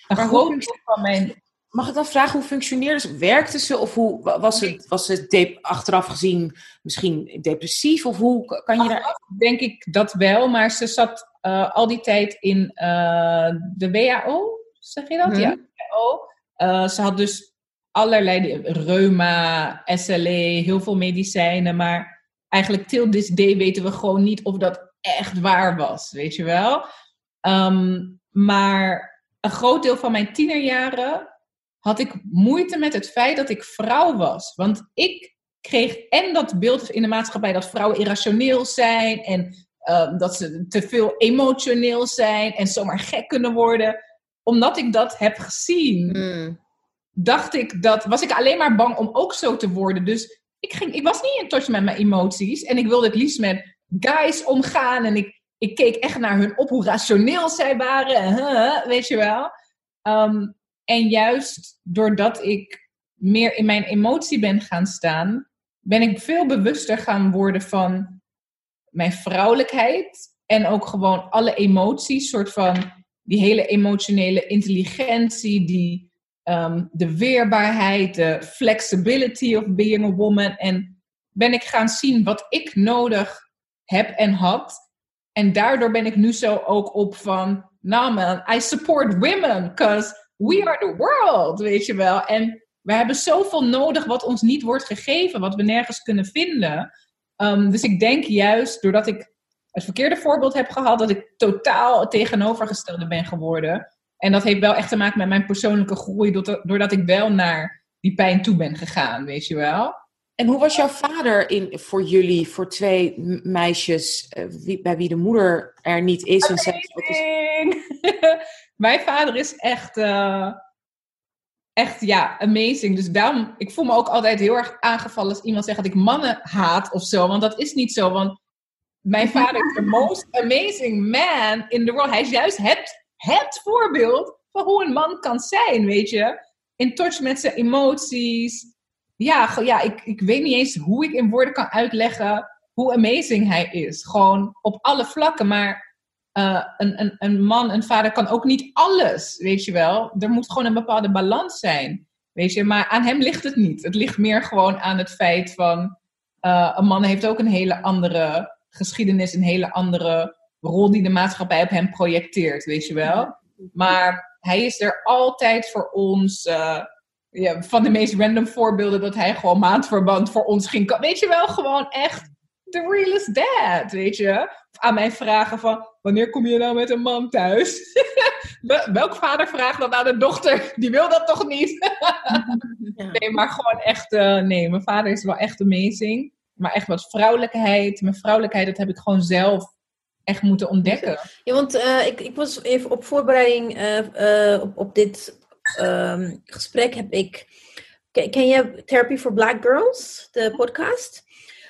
Speaker 4: een groot deel van mijn
Speaker 1: Mag ik dan vragen hoe functioneerde ze? Werkte ze of hoe was het, was het achteraf gezien misschien depressief? Of hoe kan je daar...
Speaker 4: Denk ik dat wel, maar ze zat uh, al die tijd in uh, de WHO, zeg je dat? Hmm. Ja, WHO. Uh, ze had dus allerlei reuma, SLE, heel veel medicijnen, maar eigenlijk till this day weten we gewoon niet of dat echt waar was, weet je wel? Um, maar een groot deel van mijn tienerjaren had ik moeite met het feit dat ik vrouw was. Want ik kreeg en dat beeld in de maatschappij dat vrouwen irrationeel zijn en uh, dat ze te veel emotioneel zijn en zomaar gek kunnen worden. Omdat ik dat heb gezien, mm. dacht ik dat, was ik alleen maar bang om ook zo te worden. Dus ik, ging, ik was niet in touch met mijn emoties en ik wilde het liefst met guys omgaan en ik, ik keek echt naar hun op hoe rationeel zij waren, huh, weet je wel. Um, en juist doordat ik meer in mijn emotie ben gaan staan, ben ik veel bewuster gaan worden van mijn vrouwelijkheid. En ook gewoon alle emoties, soort van die hele emotionele intelligentie, die, um, de weerbaarheid, de flexibility of being a woman. En ben ik gaan zien wat ik nodig heb en had. En daardoor ben ik nu zo ook op van, nou man, I support women, because we are the world, weet je wel. En we hebben zoveel nodig wat ons niet wordt gegeven, wat we nergens kunnen vinden. Um, dus ik denk juist doordat ik het verkeerde voorbeeld heb gehad, dat ik totaal het tegenovergestelde ben geworden. En dat heeft wel echt te maken met mijn persoonlijke groei, doordat ik wel naar die pijn toe ben gegaan, weet je wel.
Speaker 1: En hoe was jouw vader in, voor jullie, voor twee meisjes, uh, wie, bij wie de moeder er niet is? En zelfs, is...
Speaker 4: Mijn vader is echt, uh, echt, ja, amazing. Dus daarom, ik voel me ook altijd heel erg aangevallen als iemand zegt dat ik mannen haat of zo. Want dat is niet zo, want mijn vader is the most amazing man in the world. Hij is juist het, het voorbeeld van hoe een man kan zijn, weet je. In touch met zijn emoties ja, ja ik, ik weet niet eens hoe ik in woorden kan uitleggen hoe amazing hij is. Gewoon op alle vlakken. Maar uh, een, een, man, een vader kan ook niet alles, weet je wel. Er moet gewoon een bepaalde balans zijn, weet je. Maar aan hem ligt het niet. Het ligt meer gewoon aan het feit van... Uh, een man heeft ook een hele andere geschiedenis, een hele andere rol die de maatschappij op hem projecteert, weet je wel. Maar hij is er altijd voor ons... Uh, ja, van de meest random voorbeelden dat hij gewoon maandverband voor ons ging. Weet je wel, gewoon echt the realest dad, weet je. Aan mij vragen van, wanneer kom je nou met een man thuis? Welk vader vraagt dat aan de dochter? Die wil dat toch niet? Nee, maar gewoon echt, uh, nee, mijn vader is wel echt amazing. Maar echt wat vrouwelijkheid, mijn vrouwelijkheid, dat heb ik gewoon zelf echt moeten ontdekken.
Speaker 3: Ja, want uh, ik, ik was even op voorbereiding uh, op, op dit um, gesprek heb ik. Ken, je Therapy for Black Girls, de podcast?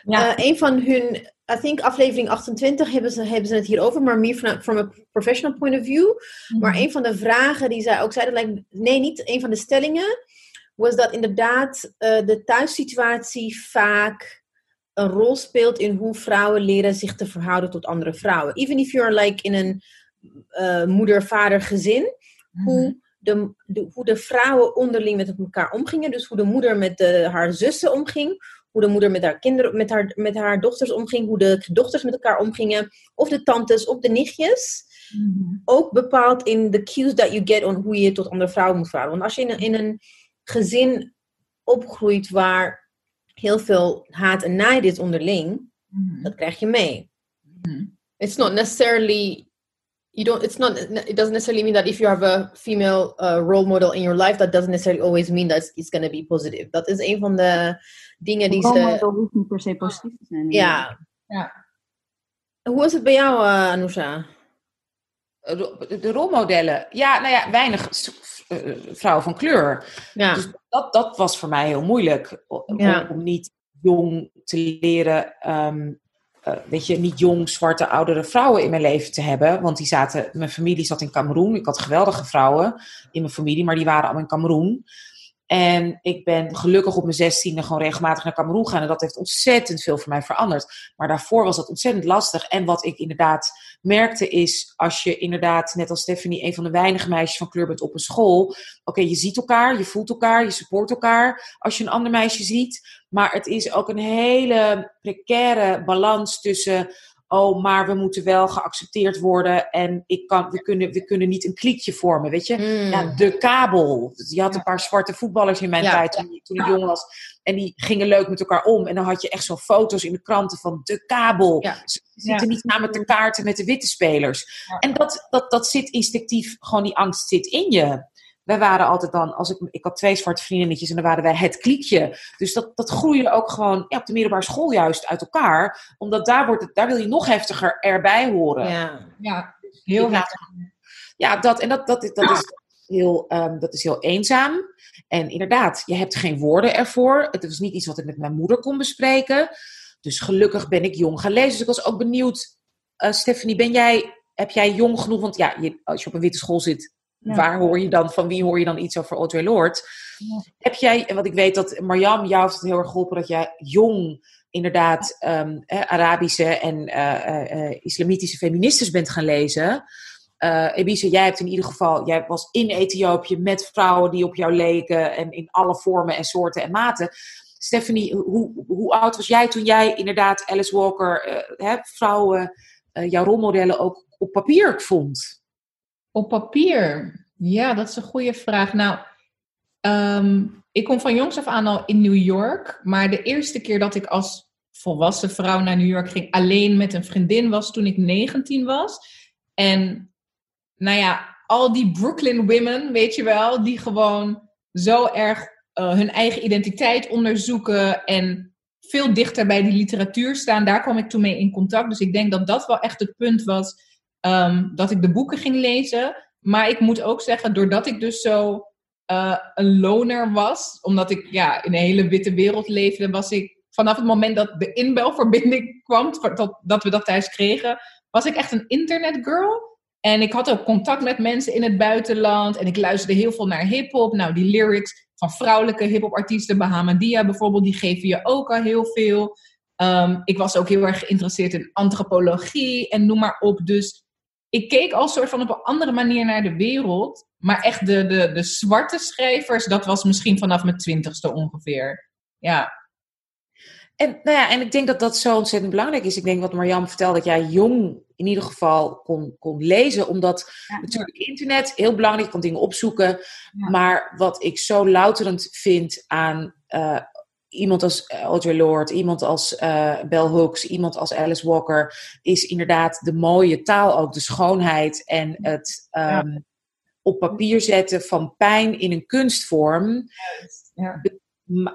Speaker 3: Ja. Uh, een van hun, I think aflevering 28 hebben ze, hebben ze het hier over, maar meer from a professional point of view. Mhm. Maar een van de vragen die zij ook zeiden, like, nee, niet een van de stellingen, was dat inderdaad uh, de thuissituatie vaak een rol speelt in hoe vrouwen leren zich te verhouden tot andere vrouwen. Even if you're like in een uh, moeder-vader gezin, hoe mhm de, de, hoe de vrouwen onderling met elkaar omgingen. Dus hoe de moeder met de, haar zussen omging. Hoe de moeder met haar, kinderen, met, haar, met haar dochters omging. Hoe de dochters met elkaar omgingen. Of de tantes of de nichtjes. Mhm. Ook bepaald in de cues that you get on hoe je tot andere vrouwen moet vragen. Want als je in een, in een gezin opgroeit waar heel veel haat en nijd is onderling. Mhm. Dat krijg je mee. Mhm. It's not necessarily you don't it's not it doesn't necessarily mean that if you have a female uh, role model in your life that doesn't necessarily always mean that it's going to be positive dat is een van de dingen die
Speaker 2: ze dat hoeft niet per se positief te zijn
Speaker 3: ja ja hoe is het bij jou uh, Anousha
Speaker 1: de rolmodellen ja nou ja weinig uh, vrouwen van kleur ja. dus dat, dat was voor mij heel moeilijk om, ja. om niet jong te leren um, uh, weet je, niet jong, zwarte, oudere vrouwen in mijn leven te hebben. Want die zaten, mijn familie zat in Cameroen. Ik had geweldige vrouwen in mijn familie, maar die waren allemaal in Cameroen. En ik ben gelukkig op mijn zestiende gewoon regelmatig naar Cameroen gaan. En dat heeft ontzettend veel voor mij veranderd. Maar daarvoor was dat ontzettend lastig. En wat ik inderdaad merkte is, als je inderdaad, net als Stephanie, een van de weinige meisjes van kleur bent op een school. Oké, je ziet elkaar, je voelt elkaar, je support elkaar als je een ander meisje ziet. Maar het is ook een hele precaire balans tussen oh, maar we moeten wel geaccepteerd worden en ik kan, we, kunnen, we kunnen niet een kliekje vormen, weet je? Hmm. Ja, de kabel. Je had een paar zwarte voetballers in mijn tijd toen, toen ik jong was en die gingen leuk met elkaar om en dan had je echt zo'n foto's in de kranten van de kabel. Ze zitten niet na met de kaarten met de witte spelers. En dat, dat, dat zit instinctief, gewoon die angst zit in je wij waren altijd dan, als ik, ik had twee zwarte vriendinnetjes en dan waren wij het kliekje. Dus dat, dat groeide ook gewoon ja, op de middelbare school juist uit elkaar. Omdat daar, wordt het, daar wil je nog heftiger erbij horen.
Speaker 3: Ja,
Speaker 4: ja heel heftig.
Speaker 1: Ja, dat, en dat, dat, dat, is heel, um, dat is heel eenzaam. En inderdaad, je hebt geen woorden ervoor. Het was niet iets wat ik met mijn moeder kon bespreken. Dus gelukkig ben ik jong gaan lezen. Dus ik was ook benieuwd, uh, Stephanie, ben jij, heb jij jong genoeg? Want ja, je, als je op een witte school zit, Waar hoor je dan, van wie hoor je dan iets over Audre Lorde? Heb jij, want ik weet dat Marjam, jou heeft het heel erg geholpen dat jij jong inderdaad um, Arabische en uh, uh, islamitische feministes bent gaan lezen. Uh, Ebise, jij hebt in ieder geval, jij was in Ethiopië met vrouwen die op jou leken en in alle vormen en soorten en maten. Stephanie, hoe, hoe oud was jij toen jij inderdaad Alice Walker, hè, vrouwen, jouw rolmodellen ook op papier vond?
Speaker 4: Op papier? Ja, dat is een goede vraag. Nou, ehm, ik kom van jongs af aan al in New York. Maar de eerste keer dat ik als volwassen vrouw naar New York ging, alleen met een vriendin, was toen ik 19 was. En nou ja, al die Brooklyn women, weet je wel, die gewoon zo erg uh, hun eigen identiteit onderzoeken en veel dichter bij die literatuur staan. Daar kwam ik toen mee in contact. Dus ik denk dat dat wel echt het punt was um, dat ik de boeken ging lezen. Maar ik moet ook zeggen, doordat ik dus zo uh, een loner was, omdat ik ja, in een hele witte wereld leefde, was ik vanaf het moment dat de inbelverbinding kwam, dat, dat we dat thuis kregen, was ik echt een internetgirl. En ik had ook contact met mensen in het buitenland. En ik luisterde heel veel naar hip-hop. Nou, die lyrics van vrouwelijke hip-hop artiesten, Bahamadia bijvoorbeeld, die geven je ook al heel veel. Um, ik was ook heel erg geïnteresseerd in antropologie en noem maar op. Dus ik keek al soort van op een andere manier naar de wereld. Maar echt de, de, de zwarte schrijvers, dat was misschien vanaf mijn twintigste ongeveer. Ja.
Speaker 1: En, nou ja, en ik denk dat dat zo ontzettend belangrijk is. Ik denk wat Marjam vertelde, dat jij jong in ieder geval kon, kon lezen. Omdat natuurlijk internet heel belangrijk, je kan dingen opzoeken. Maar wat ik zo louterend vind aan uh, iemand als Audre Lorde, iemand als uh, Bell Hooks, iemand als Alice Walker, is inderdaad de mooie taal ook, de schoonheid en het um, op papier zetten van pijn in een kunstvorm. Ja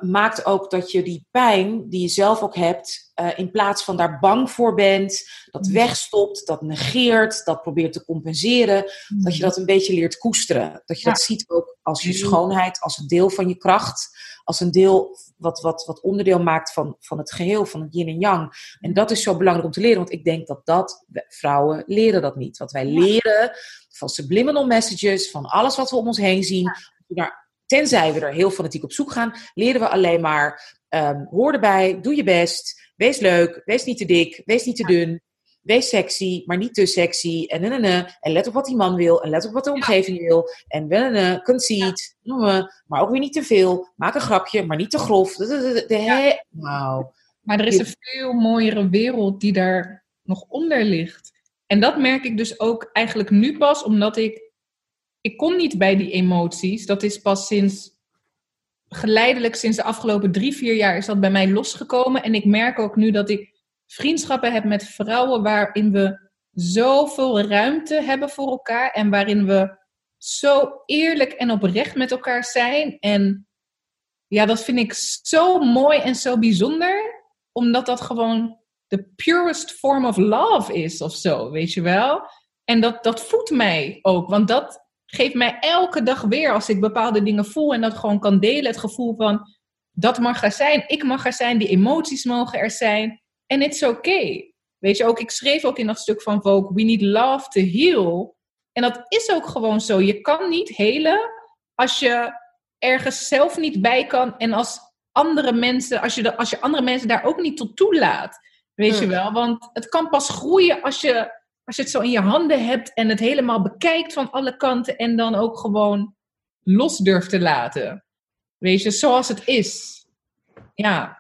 Speaker 1: maakt ook dat je die pijn die je zelf ook hebt, uh, in plaats van daar bang voor bent, dat mm. wegstopt, dat negeert, dat probeert te compenseren, mm. dat je dat een beetje leert koesteren. Dat je dat ziet ook als je mm. schoonheid, als een deel van je kracht, als een deel wat, wat, wat onderdeel maakt van, van het geheel, van het yin en yang. En dat is zo belangrijk om te leren, want ik denk dat dat, vrouwen leren dat niet. Wat wij leren van subliminal messages, van alles wat we om ons heen zien, tenzij we er heel fanatiek op zoek gaan, leren we alleen maar um, hoor erbij, doe je best, wees leuk, wees niet te dik, wees niet te dun, wees sexy, maar niet te sexy en en, en, en let op wat die man wil en let op wat de omgeving wil en en, conceit, maar ook weer niet te veel, maak een grapje, maar niet te grof. De, wow.
Speaker 4: Maar er is een veel mooiere wereld die daar nog onder ligt. En dat merk ik dus ook eigenlijk nu pas, omdat ik ik kom niet bij die emoties. Dat is pas sinds geleidelijk, sinds de afgelopen drie, vier jaar is dat bij mij losgekomen. En ik merk ook nu dat ik vriendschappen heb met vrouwen waarin we zoveel ruimte hebben voor elkaar en waarin we zo eerlijk en oprecht met elkaar zijn. En ja, dat vind ik zo mooi en zo bijzonder, omdat dat gewoon de purest form of love is of zo, weet je wel? En dat, dat voedt mij ook, want dat, geeft mij elke dag weer, als ik bepaalde dingen voel en dat gewoon kan delen, het gevoel van dat mag er zijn, ik mag er zijn, die emoties mogen er zijn. En it's okay. Weet je ook, ik schreef ook in dat stuk van Vogue, we need love to heal. En dat is ook gewoon zo. Je kan niet helen als je ergens zelf niet bij kan en als andere mensen, als je, de, als je andere mensen daar ook niet tot toelaat. Weet je wel? Want het kan pas groeien als je als je het zo in je handen hebt en het helemaal bekijkt van alle kanten en dan ook gewoon los durft te laten. Weet je, zoals het is. Ja.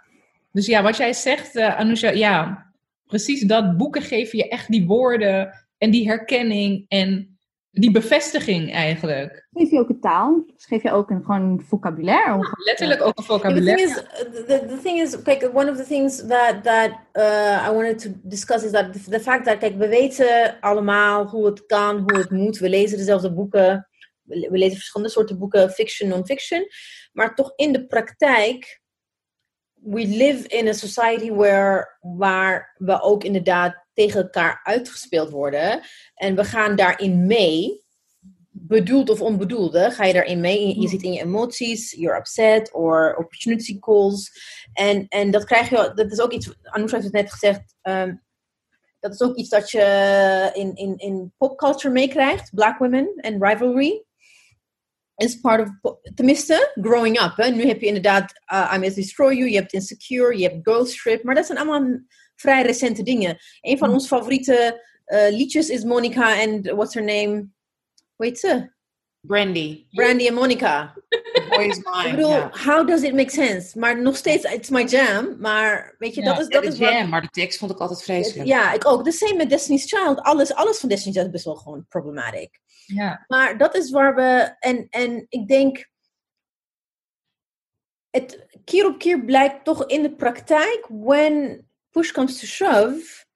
Speaker 4: Dus ja, wat jij zegt, uh, Anousha, ja, precies dat. Boeken geven je echt die woorden en die herkenning en die bevestiging eigenlijk.
Speaker 2: Geef je ook een taal? Dus geef je ook een gewoon vocabulaire?
Speaker 4: letterlijk ook een vocabulaire.
Speaker 3: The thing is, the, the thing is kijk, one of the things that, that uh, I wanted to discuss is that the, the fact that, kijk, we weten allemaal hoe het kan, hoe het moet. We lezen dezelfde boeken. We lezen verschillende soorten boeken, fiction, non-fiction. Maar toch in de praktijk we live in a society where, waar we ook inderdaad tegen elkaar uitgespeeld worden. En we gaan daarin mee, bedoeld of onbedoelde, ga je daarin mee. Je, zit in je emoties, you're upset or opportunity calls. En, en dat krijg je, dat is ook iets, Anouk heeft het net gezegd, um, dat is ook iets dat je in, in, in popculture meekrijgt, black women en rivalry is part of, tenminste, growing up. Hè? Nu heb je inderdaad uh, I Destroy You, je hebt Insecure, je hebt Ghost Trip, maar dat zijn allemaal vrij recente dingen. Een van mm. onze favoriete uh, liedjes is Monica en what's her name? Weet ze?
Speaker 1: Brandy.
Speaker 3: Brandy en Monica.
Speaker 1: Mine.
Speaker 3: Ik bedoel, yeah. how does it make sense? Maar nog steeds, it's my jam. Maar weet je, dat is... Dat is
Speaker 1: jam,
Speaker 3: wat,
Speaker 1: maar de tekst vond ik altijd vreselijk.
Speaker 3: Ja, ik ook. The same met Destiny's Child. Alles, alles van Destiny's Child is best wel gewoon problematisch.
Speaker 4: Ja.
Speaker 3: Maar dat is waar we... En, en ik denk... Het keer op keer blijkt toch in de praktijk... When push comes to shove...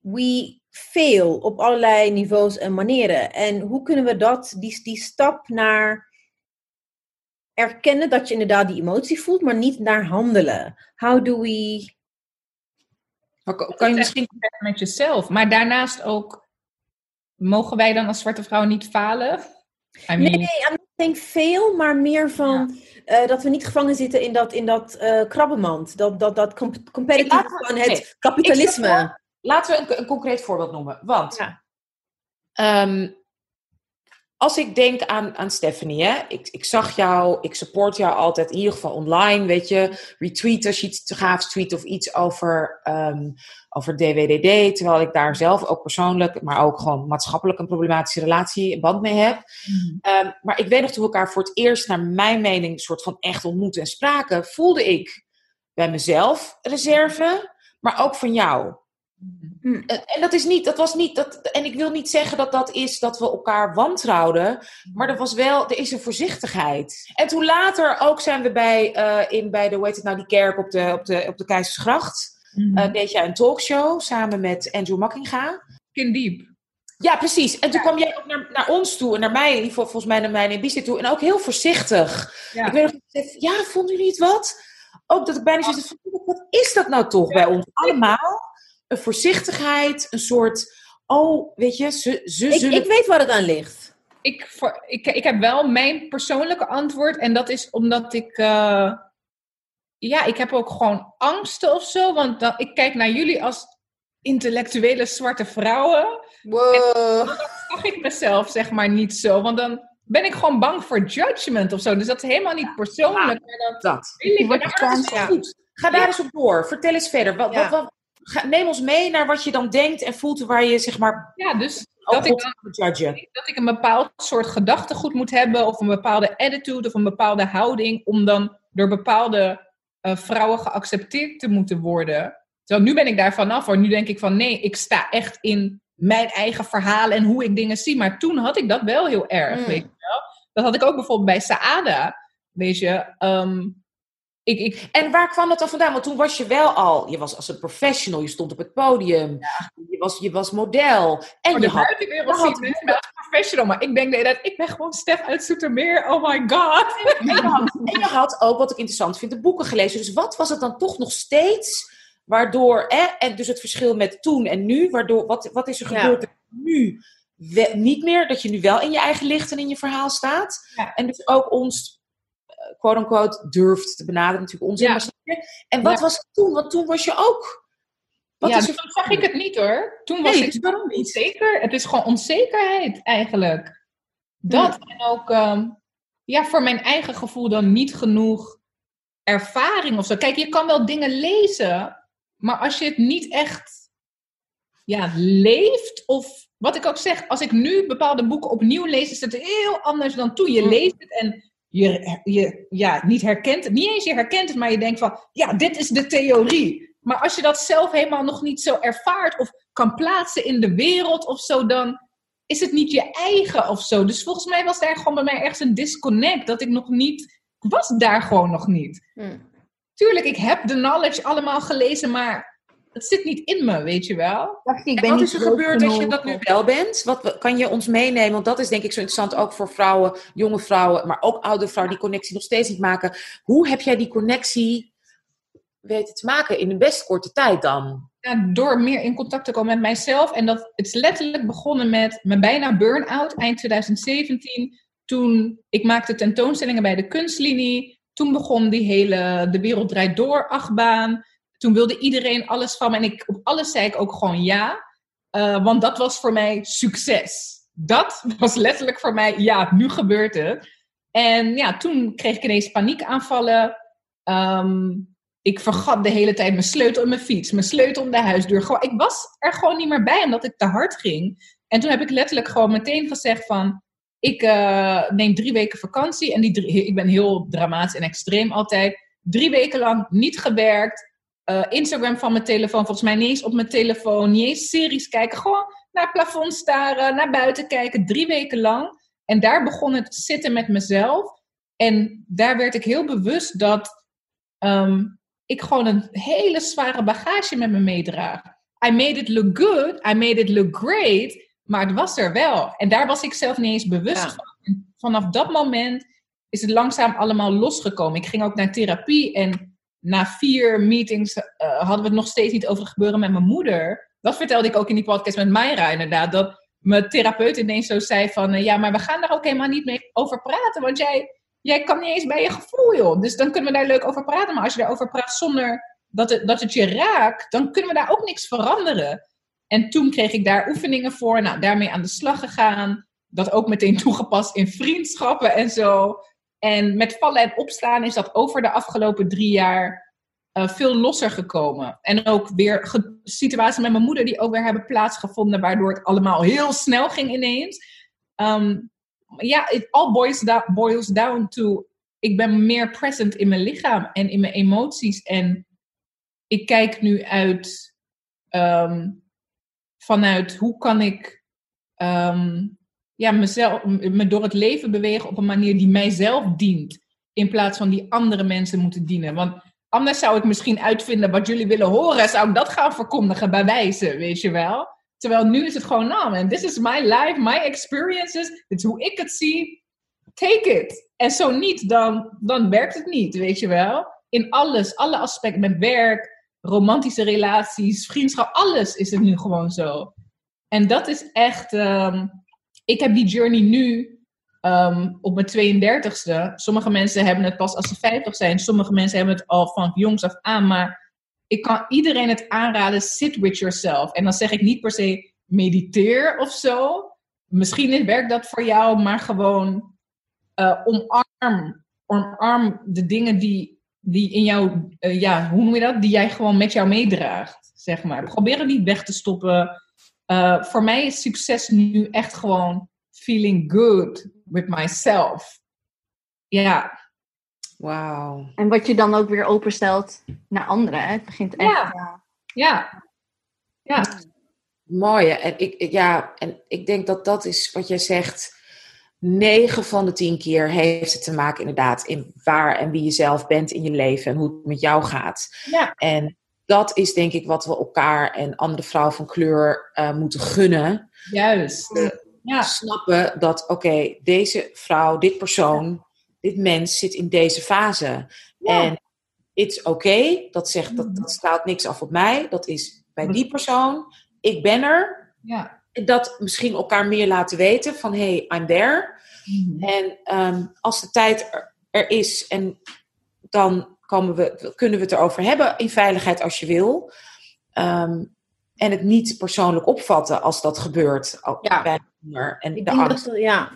Speaker 3: We veel op allerlei niveaus en manieren. En hoe kunnen we dat, die, die stap naar erkennen dat je inderdaad die emotie voelt, maar niet naar handelen? How do we.
Speaker 1: Kan je misschien
Speaker 4: met jezelf. Maar daarnaast ook, mogen wij dan als zwarte vrouw niet falen? I mean,
Speaker 3: Nee, not saying veel, maar meer van eh, dat we niet gevangen zitten in dat, in dat eh, krabbenmand. Dat, dat, dat comp- competitive van het
Speaker 1: nee, ik
Speaker 3: kapitalisme.
Speaker 1: Laten we een, een concreet voorbeeld noemen. Want
Speaker 3: Ja.
Speaker 1: ehm, als ik denk aan, aan Stephanie, hè, ik, ik zag jou, ik support jou altijd, in ieder geval online, weet je, retweet als je iets te gaafs tweet of iets over, ehm, over DWDD, terwijl ik daar zelf ook persoonlijk, maar ook gewoon maatschappelijk een problematische relatie, een band mee heb. Ehm, maar ik weet nog toen we elkaar voor het eerst, naar mijn mening, soort van echt ontmoeten en spraken, voelde ik bij mezelf reserve, maar ook van jou.
Speaker 3: Hm.
Speaker 1: En, dat is niet, dat was niet, dat, en ik wil niet zeggen dat dat is dat we elkaar wantrouwden, maar er was wel, er is een voorzichtigheid. En toen later ook zijn we bij, eh, in, bij de, hoe heet het nou, die kerk op de, op de, op de Keizersgracht,
Speaker 4: mhm.
Speaker 1: eh, deed jij een talkshow samen met Andrew Makkinga.
Speaker 4: Skin deep.
Speaker 1: Ja, precies. En toen kwam jij ook naar, naar ons toe en naar mij, in ieder geval volgens mij naar mij en Biesje toe. En ook heel voorzichtig.
Speaker 4: Ja.
Speaker 1: Ik weet nog ja, vonden jullie het wat? Ook dat ik bijna zoiets wat is dat nou toch bij ons allemaal? Een voorzichtigheid, een soort, oh, weet je, ze, ze
Speaker 3: Ik,
Speaker 1: zullen...
Speaker 3: ik weet waar het aan ligt.
Speaker 4: ik, voor, ik, ik heb wel mijn persoonlijke antwoord. En dat is omdat ik. eh, ja, ik heb ook gewoon angsten of zo. Want dan, ik kijk naar jullie als intellectuele zwarte vrouwen.
Speaker 3: Wow.
Speaker 4: Zag ik mezelf zeg maar niet zo. Want dan ben ik gewoon bang voor judgment of zo. Dus dat is helemaal niet persoonlijk. Maar dan
Speaker 1: dat.
Speaker 4: wil ik.
Speaker 1: Ja. Goed. Ga daar eens op door. Vertel eens verder. Wat,
Speaker 3: Ja.
Speaker 1: wat, wat, ga- neem ons mee naar wat je dan denkt en voelt waar je zeg maar
Speaker 4: Ja, dus dat ik dan dat ik een bepaald soort gedachtegoed moet hebben, of een bepaalde attitude, of een bepaalde houding, om dan door bepaalde eh, vrouwen geaccepteerd te moeten worden. Terwijl nu ben ik daar vanaf hoor. Nu denk ik van nee, ik sta echt in mijn eigen verhaal en hoe ik dingen zie. Maar toen had ik dat wel heel erg,
Speaker 3: Mm.
Speaker 4: weet je wel. Dat had ik ook bijvoorbeeld bij Saada. Weet je, ehm, ik, ik,
Speaker 1: En waar kwam dat dan vandaan? Want toen was je wel al, je was als een professional, je stond op het podium, je, was, je was model. En
Speaker 4: voor
Speaker 1: je
Speaker 4: de
Speaker 1: had,
Speaker 4: mensen me als professional. Maar ik denk de tijd, ik ben gewoon Stef uit Zoetermeer. Oh my god.
Speaker 1: en, je had, en je had ook, wat ik interessant vind, de boeken gelezen. Dus wat was het dan toch nog steeds, waardoor, hè, en dus het verschil met toen en nu, waardoor, wat, wat is er
Speaker 3: Ja.
Speaker 1: gebeurd dat nu we- niet meer, dat je nu wel in je eigen licht en in je verhaal staat.
Speaker 4: Ja.
Speaker 1: En dus ook ons, quote-unquote, durft te benaderen, natuurlijk onzin.
Speaker 4: Ja.
Speaker 1: En wat
Speaker 4: Ja.
Speaker 1: was het toen? Want toen was je ook... Wat
Speaker 4: ja,
Speaker 1: is
Speaker 4: toen zag ik het niet hoor. Toen was
Speaker 1: Nee,
Speaker 4: ik
Speaker 1: waarom niet?
Speaker 4: onzeker. Het is gewoon onzekerheid eigenlijk. Dat en ook ehm, ja, voor mijn eigen gevoel dan niet genoeg ervaring of zo. Kijk, je kan wel dingen lezen, maar als je het niet echt ja, leeft of wat ik ook zeg, als ik nu bepaalde boeken opnieuw lees, is het heel anders dan toen. Je leest het en je, je ja, niet herkent het. Niet eens je herkent het, maar je denkt van, ja, dit is de theorie. Maar als je dat zelf helemaal nog niet zo ervaart of kan plaatsen in de wereld of zo, dan is het niet je eigen of zo. Dus volgens mij was daar gewoon bij mij ergens een disconnect. Dat ik nog niet, ik was daar gewoon nog niet.
Speaker 3: Hm.
Speaker 4: Tuurlijk, ik heb de knowledge allemaal gelezen, maar het zit niet in me, weet je wel.
Speaker 2: Dacht ik, ik
Speaker 1: En
Speaker 2: ben
Speaker 1: wat is er gebeurd dat je dat nu wel bent? Wat kan je ons meenemen? Want dat is denk ik zo interessant ook voor vrouwen, jonge vrouwen, maar ook oude vrouwen die connectie nog steeds niet maken. Hoe heb jij die connectie weten te maken in een best korte tijd dan?
Speaker 4: Ja, door meer in contact te komen met mijzelf. En dat het is letterlijk begonnen met mijn bijna burn-out eind 2017. Toen ik maakte tentoonstellingen bij de kunstlinie. Toen begon die hele De Wereld Draait Door achtbaan. Toen wilde iedereen alles van me. En ik, op alles zei ik ook gewoon ja. Eh, want dat was voor mij succes. Dat was letterlijk voor mij, ja, nu gebeurt het. En ja, toen kreeg ik ineens paniekaanvallen. Ehm, ik vergat de hele tijd mijn sleutel in mijn fiets, mijn sleutel om de huisdeur. Ik was er gewoon niet meer bij, omdat ik te hard ging. En toen heb ik letterlijk gewoon meteen gezegd van... Ik eh, neem drie weken vakantie. En die ik ben heel dramatisch en extreem altijd. Drie weken lang niet gewerkt. Eh, Instagram van mijn telefoon. Volgens mij niet eens op mijn telefoon. Niet eens series kijken. Gewoon naar het plafond staren. Naar buiten kijken. Drie weken lang. En daar begon het zitten met mezelf. En daar werd ik heel bewust dat... ehm, ik gewoon een hele zware bagage met me meedraag. I made it look good, I made it look great, maar het was er wel. En daar was ik zelf niet eens bewust
Speaker 3: Ja.
Speaker 4: van. En vanaf dat moment is het langzaam allemaal losgekomen. Ik ging ook naar therapie en na vier meetings eh, hadden we het nog steeds niet over het gebeuren met mijn moeder. Dat vertelde ik ook in die podcast met Mayra inderdaad. Dat mijn therapeut ineens zo zei van... eh, ja, maar we gaan daar ook helemaal niet mee over praten. Want jij, jij kan niet eens bij je gevoel, joh. Dus dan kunnen we daar leuk over praten. Maar als je daarover praat zonder dat het, dat het je raakt... dan kunnen we daar ook niks veranderen. En toen kreeg ik daar oefeningen voor. Nou, daarmee aan de slag gegaan. Dat ook meteen toegepast in vriendschappen en zo. En met vallen en opstaan is dat over de afgelopen drie jaar eh, veel losser gekomen. En ook weer ge- situaties met mijn moeder die ook weer hebben plaatsgevonden, waardoor het allemaal heel snel ging ineens. Ehm, ja, it all boils, boils down to, ik ben meer present in mijn lichaam en in mijn emoties. En ik kijk nu uit, ehm, vanuit hoe kan ik ehm, ja, mezelf, me door het leven bewegen op een manier die mijzelf dient. In plaats van die andere mensen moeten dienen. Want anders zou ik misschien uitvinden wat jullie willen horen. Zou ik dat gaan verkondigen bij wijze, weet je wel? Terwijl nu is het gewoon, nou man, this is my life, my experiences. Dit is hoe ik het zie. Take it. En zo niet, dan, dan werkt het niet, weet je wel? In alles, alle aspecten, met werk, romantische relaties, vriendschap, alles is het nu gewoon zo. En dat is echt, ehm, ik heb die journey nu ehm, op mijn 32ste. Sommige mensen hebben het pas als ze 50 zijn, sommige mensen hebben het al van jongs af aan. Maar ik kan iedereen het aanraden, sit with yourself. En dan zeg ik niet per se mediteer of zo. Misschien werkt dat voor jou, maar gewoon eh, omarm, omarm de dingen die, die in jou, eh, ja, hoe noem je dat? Die jij gewoon met jou meedraagt, zeg maar. Probeer het niet weg te stoppen. Eh, voor mij is succes nu echt gewoon feeling good with myself. Ja,
Speaker 1: Wauw.
Speaker 2: En wat je dan ook weer openstelt naar anderen. Hè? Het begint echt.
Speaker 4: Ja.
Speaker 2: ja.
Speaker 4: ja, ja.
Speaker 1: Mooi. En ik, ik- ja, en ik denk dat dat is wat jij zegt. 9 van de 10 keer heeft het te maken inderdaad in waar en wie je zelf bent in je leven en hoe het met jou gaat.
Speaker 4: Ja.
Speaker 1: En dat is denk ik wat we elkaar en andere vrouwen van kleur eh, moeten gunnen.
Speaker 4: Juist. Ja,
Speaker 1: Snappen dat, oké, deze vrouw, dit persoon, dit mens zit in deze fase.
Speaker 4: Ja.
Speaker 1: En it's oké. Dat zegt, dat, dat straalt niks af op mij. Dat is bij die persoon. Ik ben er.
Speaker 4: ja.
Speaker 1: dat misschien elkaar meer laten weten van hey, I'm there. En ehm, als de tijd er, er is en dan komen we, kunnen we het erover hebben in veiligheid als je wil. Ehm, en het niet persoonlijk opvatten als dat gebeurt al-
Speaker 3: Ja.
Speaker 1: bij de en de angst.
Speaker 3: dat, ja.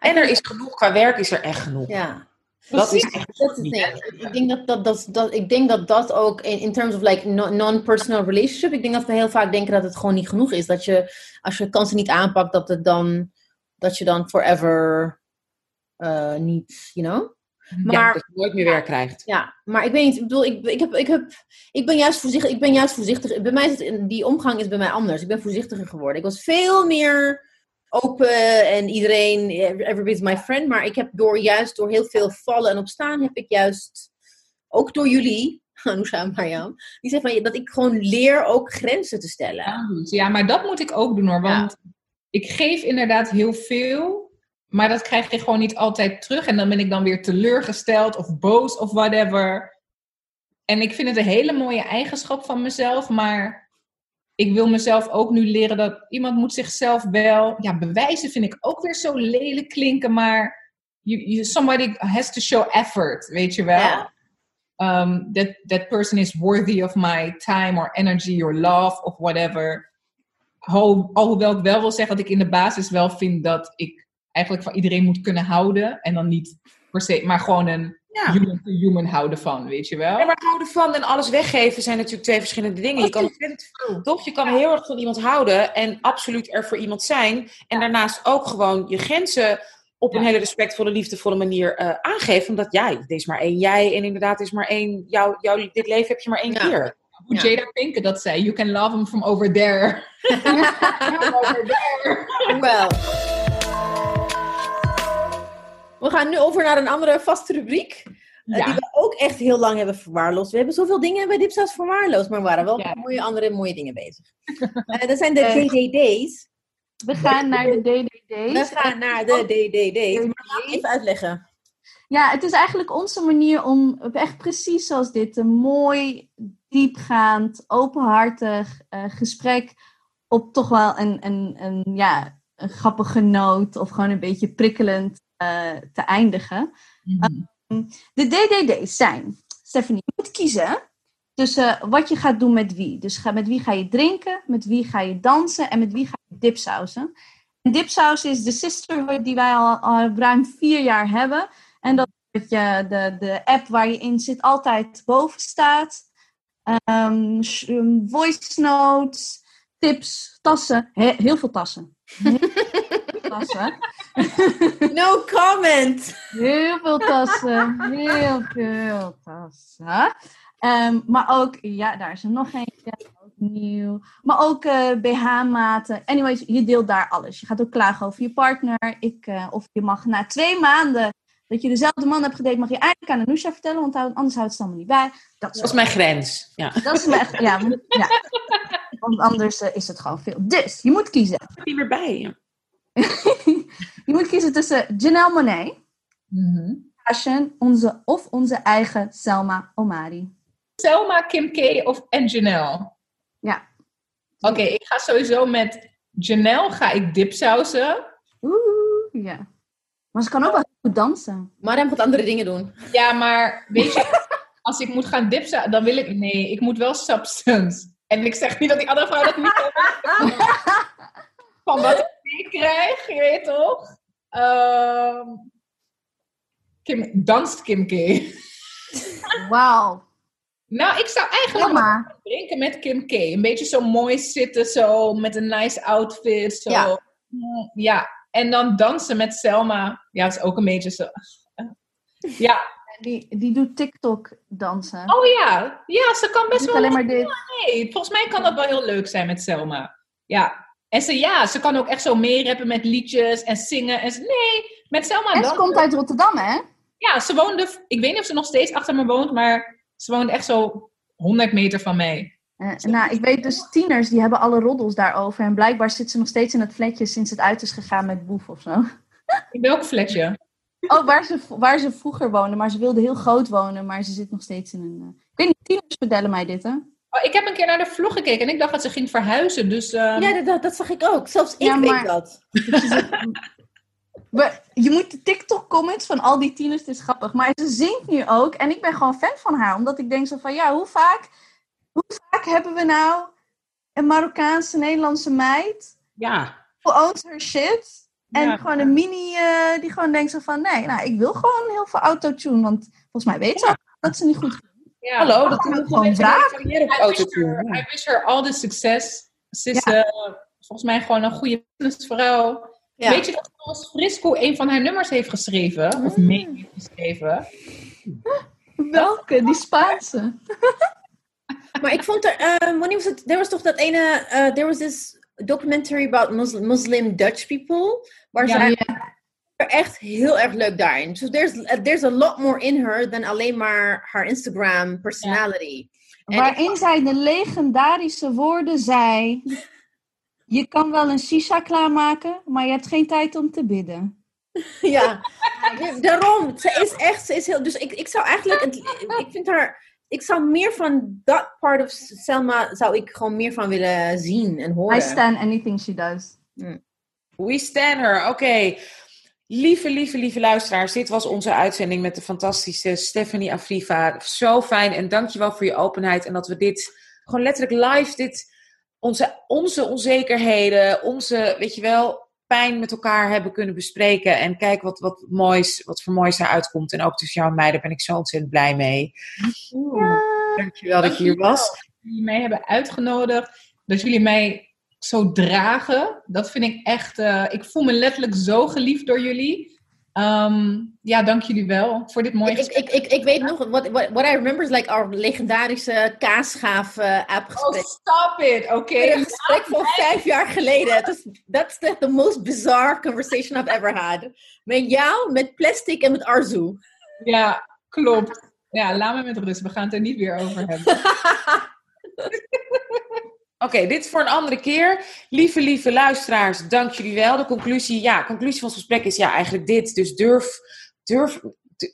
Speaker 1: En er is genoeg, qua werk is er echt genoeg.
Speaker 3: Ja.
Speaker 1: dat is echt
Speaker 3: dat
Speaker 1: niet.
Speaker 3: Ik denk dat dat, dat, dat, ik denk dat dat ook in, in terms of like no- non-personal relationship, ik denk dat we heel vaak denken dat het gewoon niet genoeg is. Dat je, als je kansen niet aanpakt, dat, het dan, dat je dan forever eh, niet, you know?
Speaker 1: Ja,
Speaker 3: Maar
Speaker 1: dat je nooit meer werk krijgt.
Speaker 3: Ja, maar ik weet niet, ik bedoel, ik, ik, heb, ik, heb, ik ben juist voorzichtig, ik ben juist voorzichtig, bij mij is het, die omgang is bij mij anders. Ik ben voorzichtiger geworden. Ik was veel meer open en iedereen, everybody's my friend, maar ik heb door juist, door heel veel vallen en opstaan, heb ik juist, ook door jullie, Anousha en Mariam, die zeggen van, dat ik gewoon leer ook grenzen te stellen.
Speaker 4: Ja, maar dat moet ik ook doen hoor. Want ik geef inderdaad heel veel. Maar dat krijg je gewoon niet altijd terug. En dan ben ik dan weer teleurgesteld of boos of whatever. En ik vind het een hele mooie eigenschap van mezelf. Maar ik wil mezelf ook nu leren dat iemand moet zichzelf wel... Ja, bewijzen vind ik ook weer zo lelijk klinken. Maar you, you, somebody has to show effort, weet je wel.
Speaker 3: Ja.
Speaker 4: um, that that person is worthy of my time or energy or love of whatever. Ho alhoewel ik wel wil zeggen dat ik in de basis wel vind dat ik eigenlijk van iedereen moet kunnen houden. En dan niet per se, maar gewoon een
Speaker 1: Ja.
Speaker 4: human to human houden van, weet je wel?
Speaker 1: Ja, maar houden van en alles weggeven zijn natuurlijk twee verschillende dingen. Je kan, toch, je kan heel erg van iemand houden en absoluut er voor iemand zijn. En daarnaast ook gewoon je grenzen op een hele respectvolle, liefdevolle manier eh, aangeven. Omdat ja, er is maar één jij en inderdaad is maar één, jou, jou, dit leven heb je maar één
Speaker 3: Ja.
Speaker 1: keer.
Speaker 4: Hoe
Speaker 3: Ja.
Speaker 4: Jada Pinkett dat zei, you can love him from over there. over there.
Speaker 3: Wel. We gaan nu over naar een andere vaste rubriek. eh,
Speaker 1: Ja.
Speaker 3: die we ook echt heel lang hebben verwaarloosd. We hebben zoveel dingen bij Dipsaus verwaarloosd, maar we waren wel
Speaker 4: Ja.
Speaker 3: mooie, andere mooie dingen bezig. Eh, dat zijn de
Speaker 2: Eh,
Speaker 3: DDD's.
Speaker 2: We gaan naar de DDD's.
Speaker 3: We gaan naar de DDD's. Maar even uitleggen.
Speaker 2: Ja, het is eigenlijk onze manier om echt precies zoals dit een mooi, diepgaand, openhartig gesprek op toch wel een, een, een, ja, een grappige noot of gewoon een beetje prikkelend te eindigen. De DDD's zijn, Stephanie, je moet kiezen tussen wat je gaat doen met wie. Dus ga, met wie ga je drinken, met wie ga je dansen en met wie ga je dipsausen. En dipsaus is de sisterhood die wij al, al ruim vier jaar hebben. En dat je de, de app waar je in zit altijd boven staat. Ehm, um, voice notes, tips, tassen. He- heel veel tassen. Tassen.
Speaker 3: No comment!
Speaker 2: Heel veel tassen. Heel veel tassen. Ehm, maar ook, ja, daar is er nog eentje. Ook nieuw. Maar ook eh, BH-maten. Anyways, je deelt daar alles. Je gaat ook klagen over je partner. Ik, eh, of je mag na twee maanden dat je dezelfde man hebt gedate, mag je eindelijk aan Anousha vertellen, want anders houdt het allemaal niet bij. Dat,
Speaker 1: Dat is mijn grens. Ja.
Speaker 2: dat is me echt, ja, want- ja. Want anders eh, is het gewoon veel. Dus, je moet kiezen.
Speaker 1: Ik niet meer bij.
Speaker 2: Je moet kiezen tussen Janelle Monet,
Speaker 4: Mhm.
Speaker 2: Fashion, onze, of onze eigen Selma Omari.
Speaker 4: Selma, Kim K of en Janelle?
Speaker 2: Ja.
Speaker 4: Oké, ik ga sowieso met Janelle ga ik dipsausen.
Speaker 2: Oeh, ja. Maar ze kan ook wel heel goed dansen.
Speaker 3: Mariam gaat andere dingen doen.
Speaker 4: Ja, maar weet je, als ik moet gaan dipsausen, dan wil ik... Nee, ik moet wel substance. En ik zeg niet dat die andere vrouw dat niet kan. Van wat ik meekrijg, je weet toch? Ehm, Kim, danst Kim K.
Speaker 2: Wauw.
Speaker 4: Nou, ik zou eigenlijk
Speaker 2: Selma.
Speaker 4: drinken met Kim K. Een beetje zo mooi zitten, zo met een nice outfit. Zo.
Speaker 3: Ja.
Speaker 4: Mm, ja. En dan dansen met Selma. Ja, is ook een beetje zo. Ja.
Speaker 2: Die, die doet TikTok dansen.
Speaker 4: Oh ja. Ja, ze kan best wel.
Speaker 2: alleen maar dit.
Speaker 4: Nee, volgens mij kan dat wel heel leuk zijn met Selma. Ja. En ze, ja, ze kan ook echt zo meerappen met liedjes en zingen. En ze, nee, met Selma
Speaker 2: En ze komt uit Rotterdam, hè?
Speaker 4: Ja, ze woonde. Ik weet niet of ze nog steeds achter me woont, maar ze woont echt zo 100 meter van mij.
Speaker 2: Eh, nou, ik weet dus tieners, die hebben alle roddels daarover. En blijkbaar zit ze nog steeds in het flatje sinds het uit is gegaan met Boef of zo.
Speaker 4: In welk flatje?
Speaker 2: Oh, waar ze, waar ze vroeger woonde. Maar ze wilde heel groot wonen, maar ze zit nog steeds in een... eh, Ik weet niet, tieners vertellen mij dit, hè?
Speaker 4: Oh, ik heb een keer naar de vlog gekeken en ik dacht dat ze ging verhuizen. Dus ehm,
Speaker 3: Ja, dat- dat, dat zag ik ook. Zelfs ik
Speaker 2: Ja, maar-
Speaker 3: weet dat.
Speaker 2: Maar je moet de TikTok-comments van al die tieners, het is grappig. Maar ze zingt nu ook en ik ben gewoon fan van haar. Omdat ik denk zo van, ja, hoe vaak, hoe vaak hebben we nou een Marokkaanse Nederlandse meid
Speaker 1: ja.
Speaker 2: who owns her shit? En
Speaker 4: Ja.
Speaker 2: gewoon een mini eh, die gewoon denkt zo van, nee, nou, ik wil gewoon heel veel autotune. Want volgens mij weet ze ook dat ze niet goed
Speaker 4: ja.
Speaker 1: Hallo, dat is gewoon op
Speaker 4: I wish, her,
Speaker 1: Ja.
Speaker 4: All the succes. Ze is eh, volgens mij gewoon een goede businessvrouw.
Speaker 3: Ja.
Speaker 4: Weet je dat Frisco een van haar nummers heeft geschreven? Of mee heeft geschreven?
Speaker 2: Welke? Die Spaanse.
Speaker 3: Maar ik vond er, eh, wanneer was het? Er was toch dat ene, eh there was this documentary about Muslim, Muslim Dutch people, waar
Speaker 4: Ja,
Speaker 3: ze echt heel erg leuk daarin. So there's, there's a lot more in her dan alleen maar haar Instagram personality. En
Speaker 2: Waarin zij de legendarische woorden zei... Je kan wel een shisha klaarmaken, maar je hebt geen tijd om te bidden.
Speaker 3: Ja, Ja, daarom. Ze is echt, ze is heel, dus ik, ik zou eigenlijk, ik vind haar, ik zou meer van dat part of Selma, zou ik gewoon meer van willen zien en horen.
Speaker 2: I stand anything she does.
Speaker 1: We stand her. Oké. Lieve, lieve, lieve luisteraars. Dit was onze uitzending met de fantastische Stephanie Afriva. Zo fijn en dankjewel voor je openheid. En dat we dit gewoon letterlijk live, dit, onze, onze onzekerheden, onze, weet je wel, pijn met elkaar hebben kunnen bespreken. En kijk wat, wat moois, wat voor moois eruit komt. En ook tussen jou en mij, daar ben ik zo ontzettend blij mee. Dankjewel dat je hier was.
Speaker 4: jullie mij hebben uitgenodigd. Dat jullie mij zo dragen. Dat vind ik echt. eh, ik voel me letterlijk zo geliefd door jullie. Ehm, ja, dank jullie wel voor dit mooie
Speaker 3: Ik,
Speaker 4: gesprek.
Speaker 3: ik, ik, ik weet nog, what, what, what I remember is like our legendarische kaasgaaf eh
Speaker 4: Oh,
Speaker 3: appgesprek.
Speaker 4: stop it. Oké.
Speaker 3: Een gesprek van vijf jaar geleden. That's the, the most bizarre conversation I've ever had. Met jou, met plastic en met Arzu.
Speaker 4: Ja, Klopt. Ja, laat me met rust. We gaan het er niet weer over hebben.
Speaker 1: Oké, dit is voor een andere keer. Lieve, lieve luisteraars, dank jullie wel. De conclusie, ja, conclusie van ons gesprek is ja, eigenlijk dit. Dus durf, durf,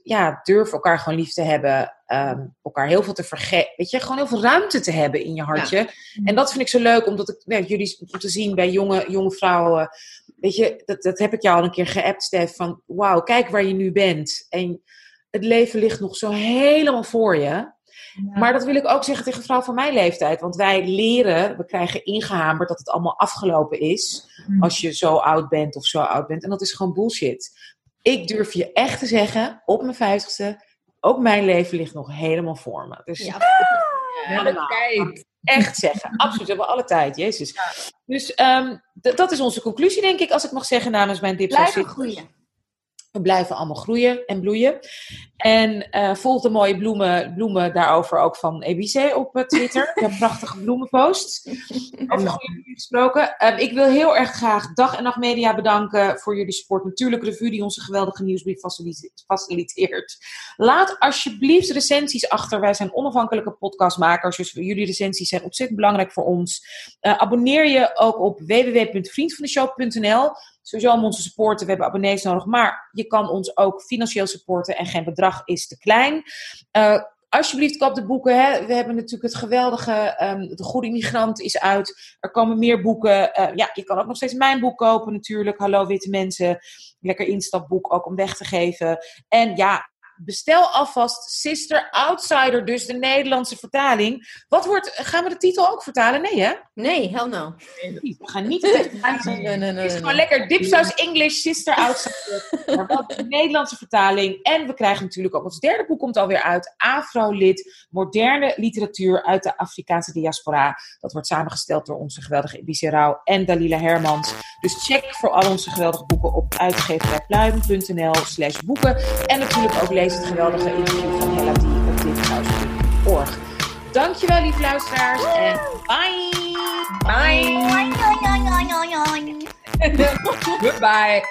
Speaker 1: ja, durf elkaar gewoon lief te hebben. ehm, elkaar heel veel te vergeten. Weet je, gewoon heel veel ruimte te hebben in je hartje. En dat vind ik zo leuk, omdat ik ja, jullie om te zien bij jonge, jonge vrouwen. Weet je, dat, dat heb ik jou al een keer geappt, Stef. Van wauw, kijk waar je nu bent. En het leven ligt nog zo helemaal voor je. Maar dat wil ik ook zeggen tegen vrouwen van mijn leeftijd. Want wij leren, we krijgen ingehamerd dat het allemaal afgelopen is.
Speaker 4: Mm.
Speaker 1: Als je zo oud bent of zo oud bent. En dat is gewoon bullshit. Ik durf je echt te zeggen, op mijn vijftigste, ook mijn leven ligt nog helemaal voor me. Dus
Speaker 3: Ja.
Speaker 1: allemaal.
Speaker 4: Tijd.
Speaker 1: echt zeggen. Absoluut, we hebben alle tijd, Jezus. Dus ehm, dat is onze conclusie, denk ik, als ik mag zeggen namens mijn dip.
Speaker 2: Blijven groeien.
Speaker 1: We blijven allemaal groeien en bloeien. En eh volg de mooie bloemen, bloemen daarover ook van EBC op eh, Twitter. Ja, prachtige bloemenposts. Over bloemen gesproken. Ehm, ik wil heel erg graag Dag en Nacht Media bedanken voor jullie support. Natuurlijk Revue die onze geweldige nieuwsbrief facilite- faciliteert. Laat alsjeblieft recensies achter. Wij zijn onafhankelijke podcastmakers. Dus jullie recensies zijn ontzettend belangrijk voor ons. Eh, abonneer je ook op www.vriendvandeshow.nl. Sowieso om onze supporten. We hebben abonnees nodig. Maar je kan ons ook financieel supporten. En geen bedrag is te klein. Eh, alsjeblieft, koop de boeken. Hè. We hebben natuurlijk het geweldige ehm, De Goede Immigrant is uit. Er komen meer boeken. Eh, ja, je kan ook nog steeds mijn boek kopen natuurlijk. Hallo Witte Mensen. Lekker instapboek ook om weg te geven. En ja, bestel alvast Sister Outsider. Dus de Nederlandse vertaling. Wat wordt, gaan we de titel ook vertalen? Nee hè?
Speaker 3: Nee, hell no.
Speaker 1: We gaan niet de tekst
Speaker 3: Nee, nee, nee.
Speaker 1: het is gewoon lekker dipsaus English, sister outsider. maar wel de Nederlandse vertaling. En we krijgen natuurlijk ook ons derde boek komt alweer uit. Afro-lid, moderne literatuur uit de Afrikaanse diaspora. Dat wordt samengesteld door onze geweldige Ibiza Rauw en Dalila Hermans. Dus check voor al onze geweldige boeken op uitgeverijpluim.nl slash boeken. En natuurlijk ook lees het geweldige interview van Hella die op dipsaus.org. Dankjewel lieve luisteraars en bye!
Speaker 4: Bye. Goodbye.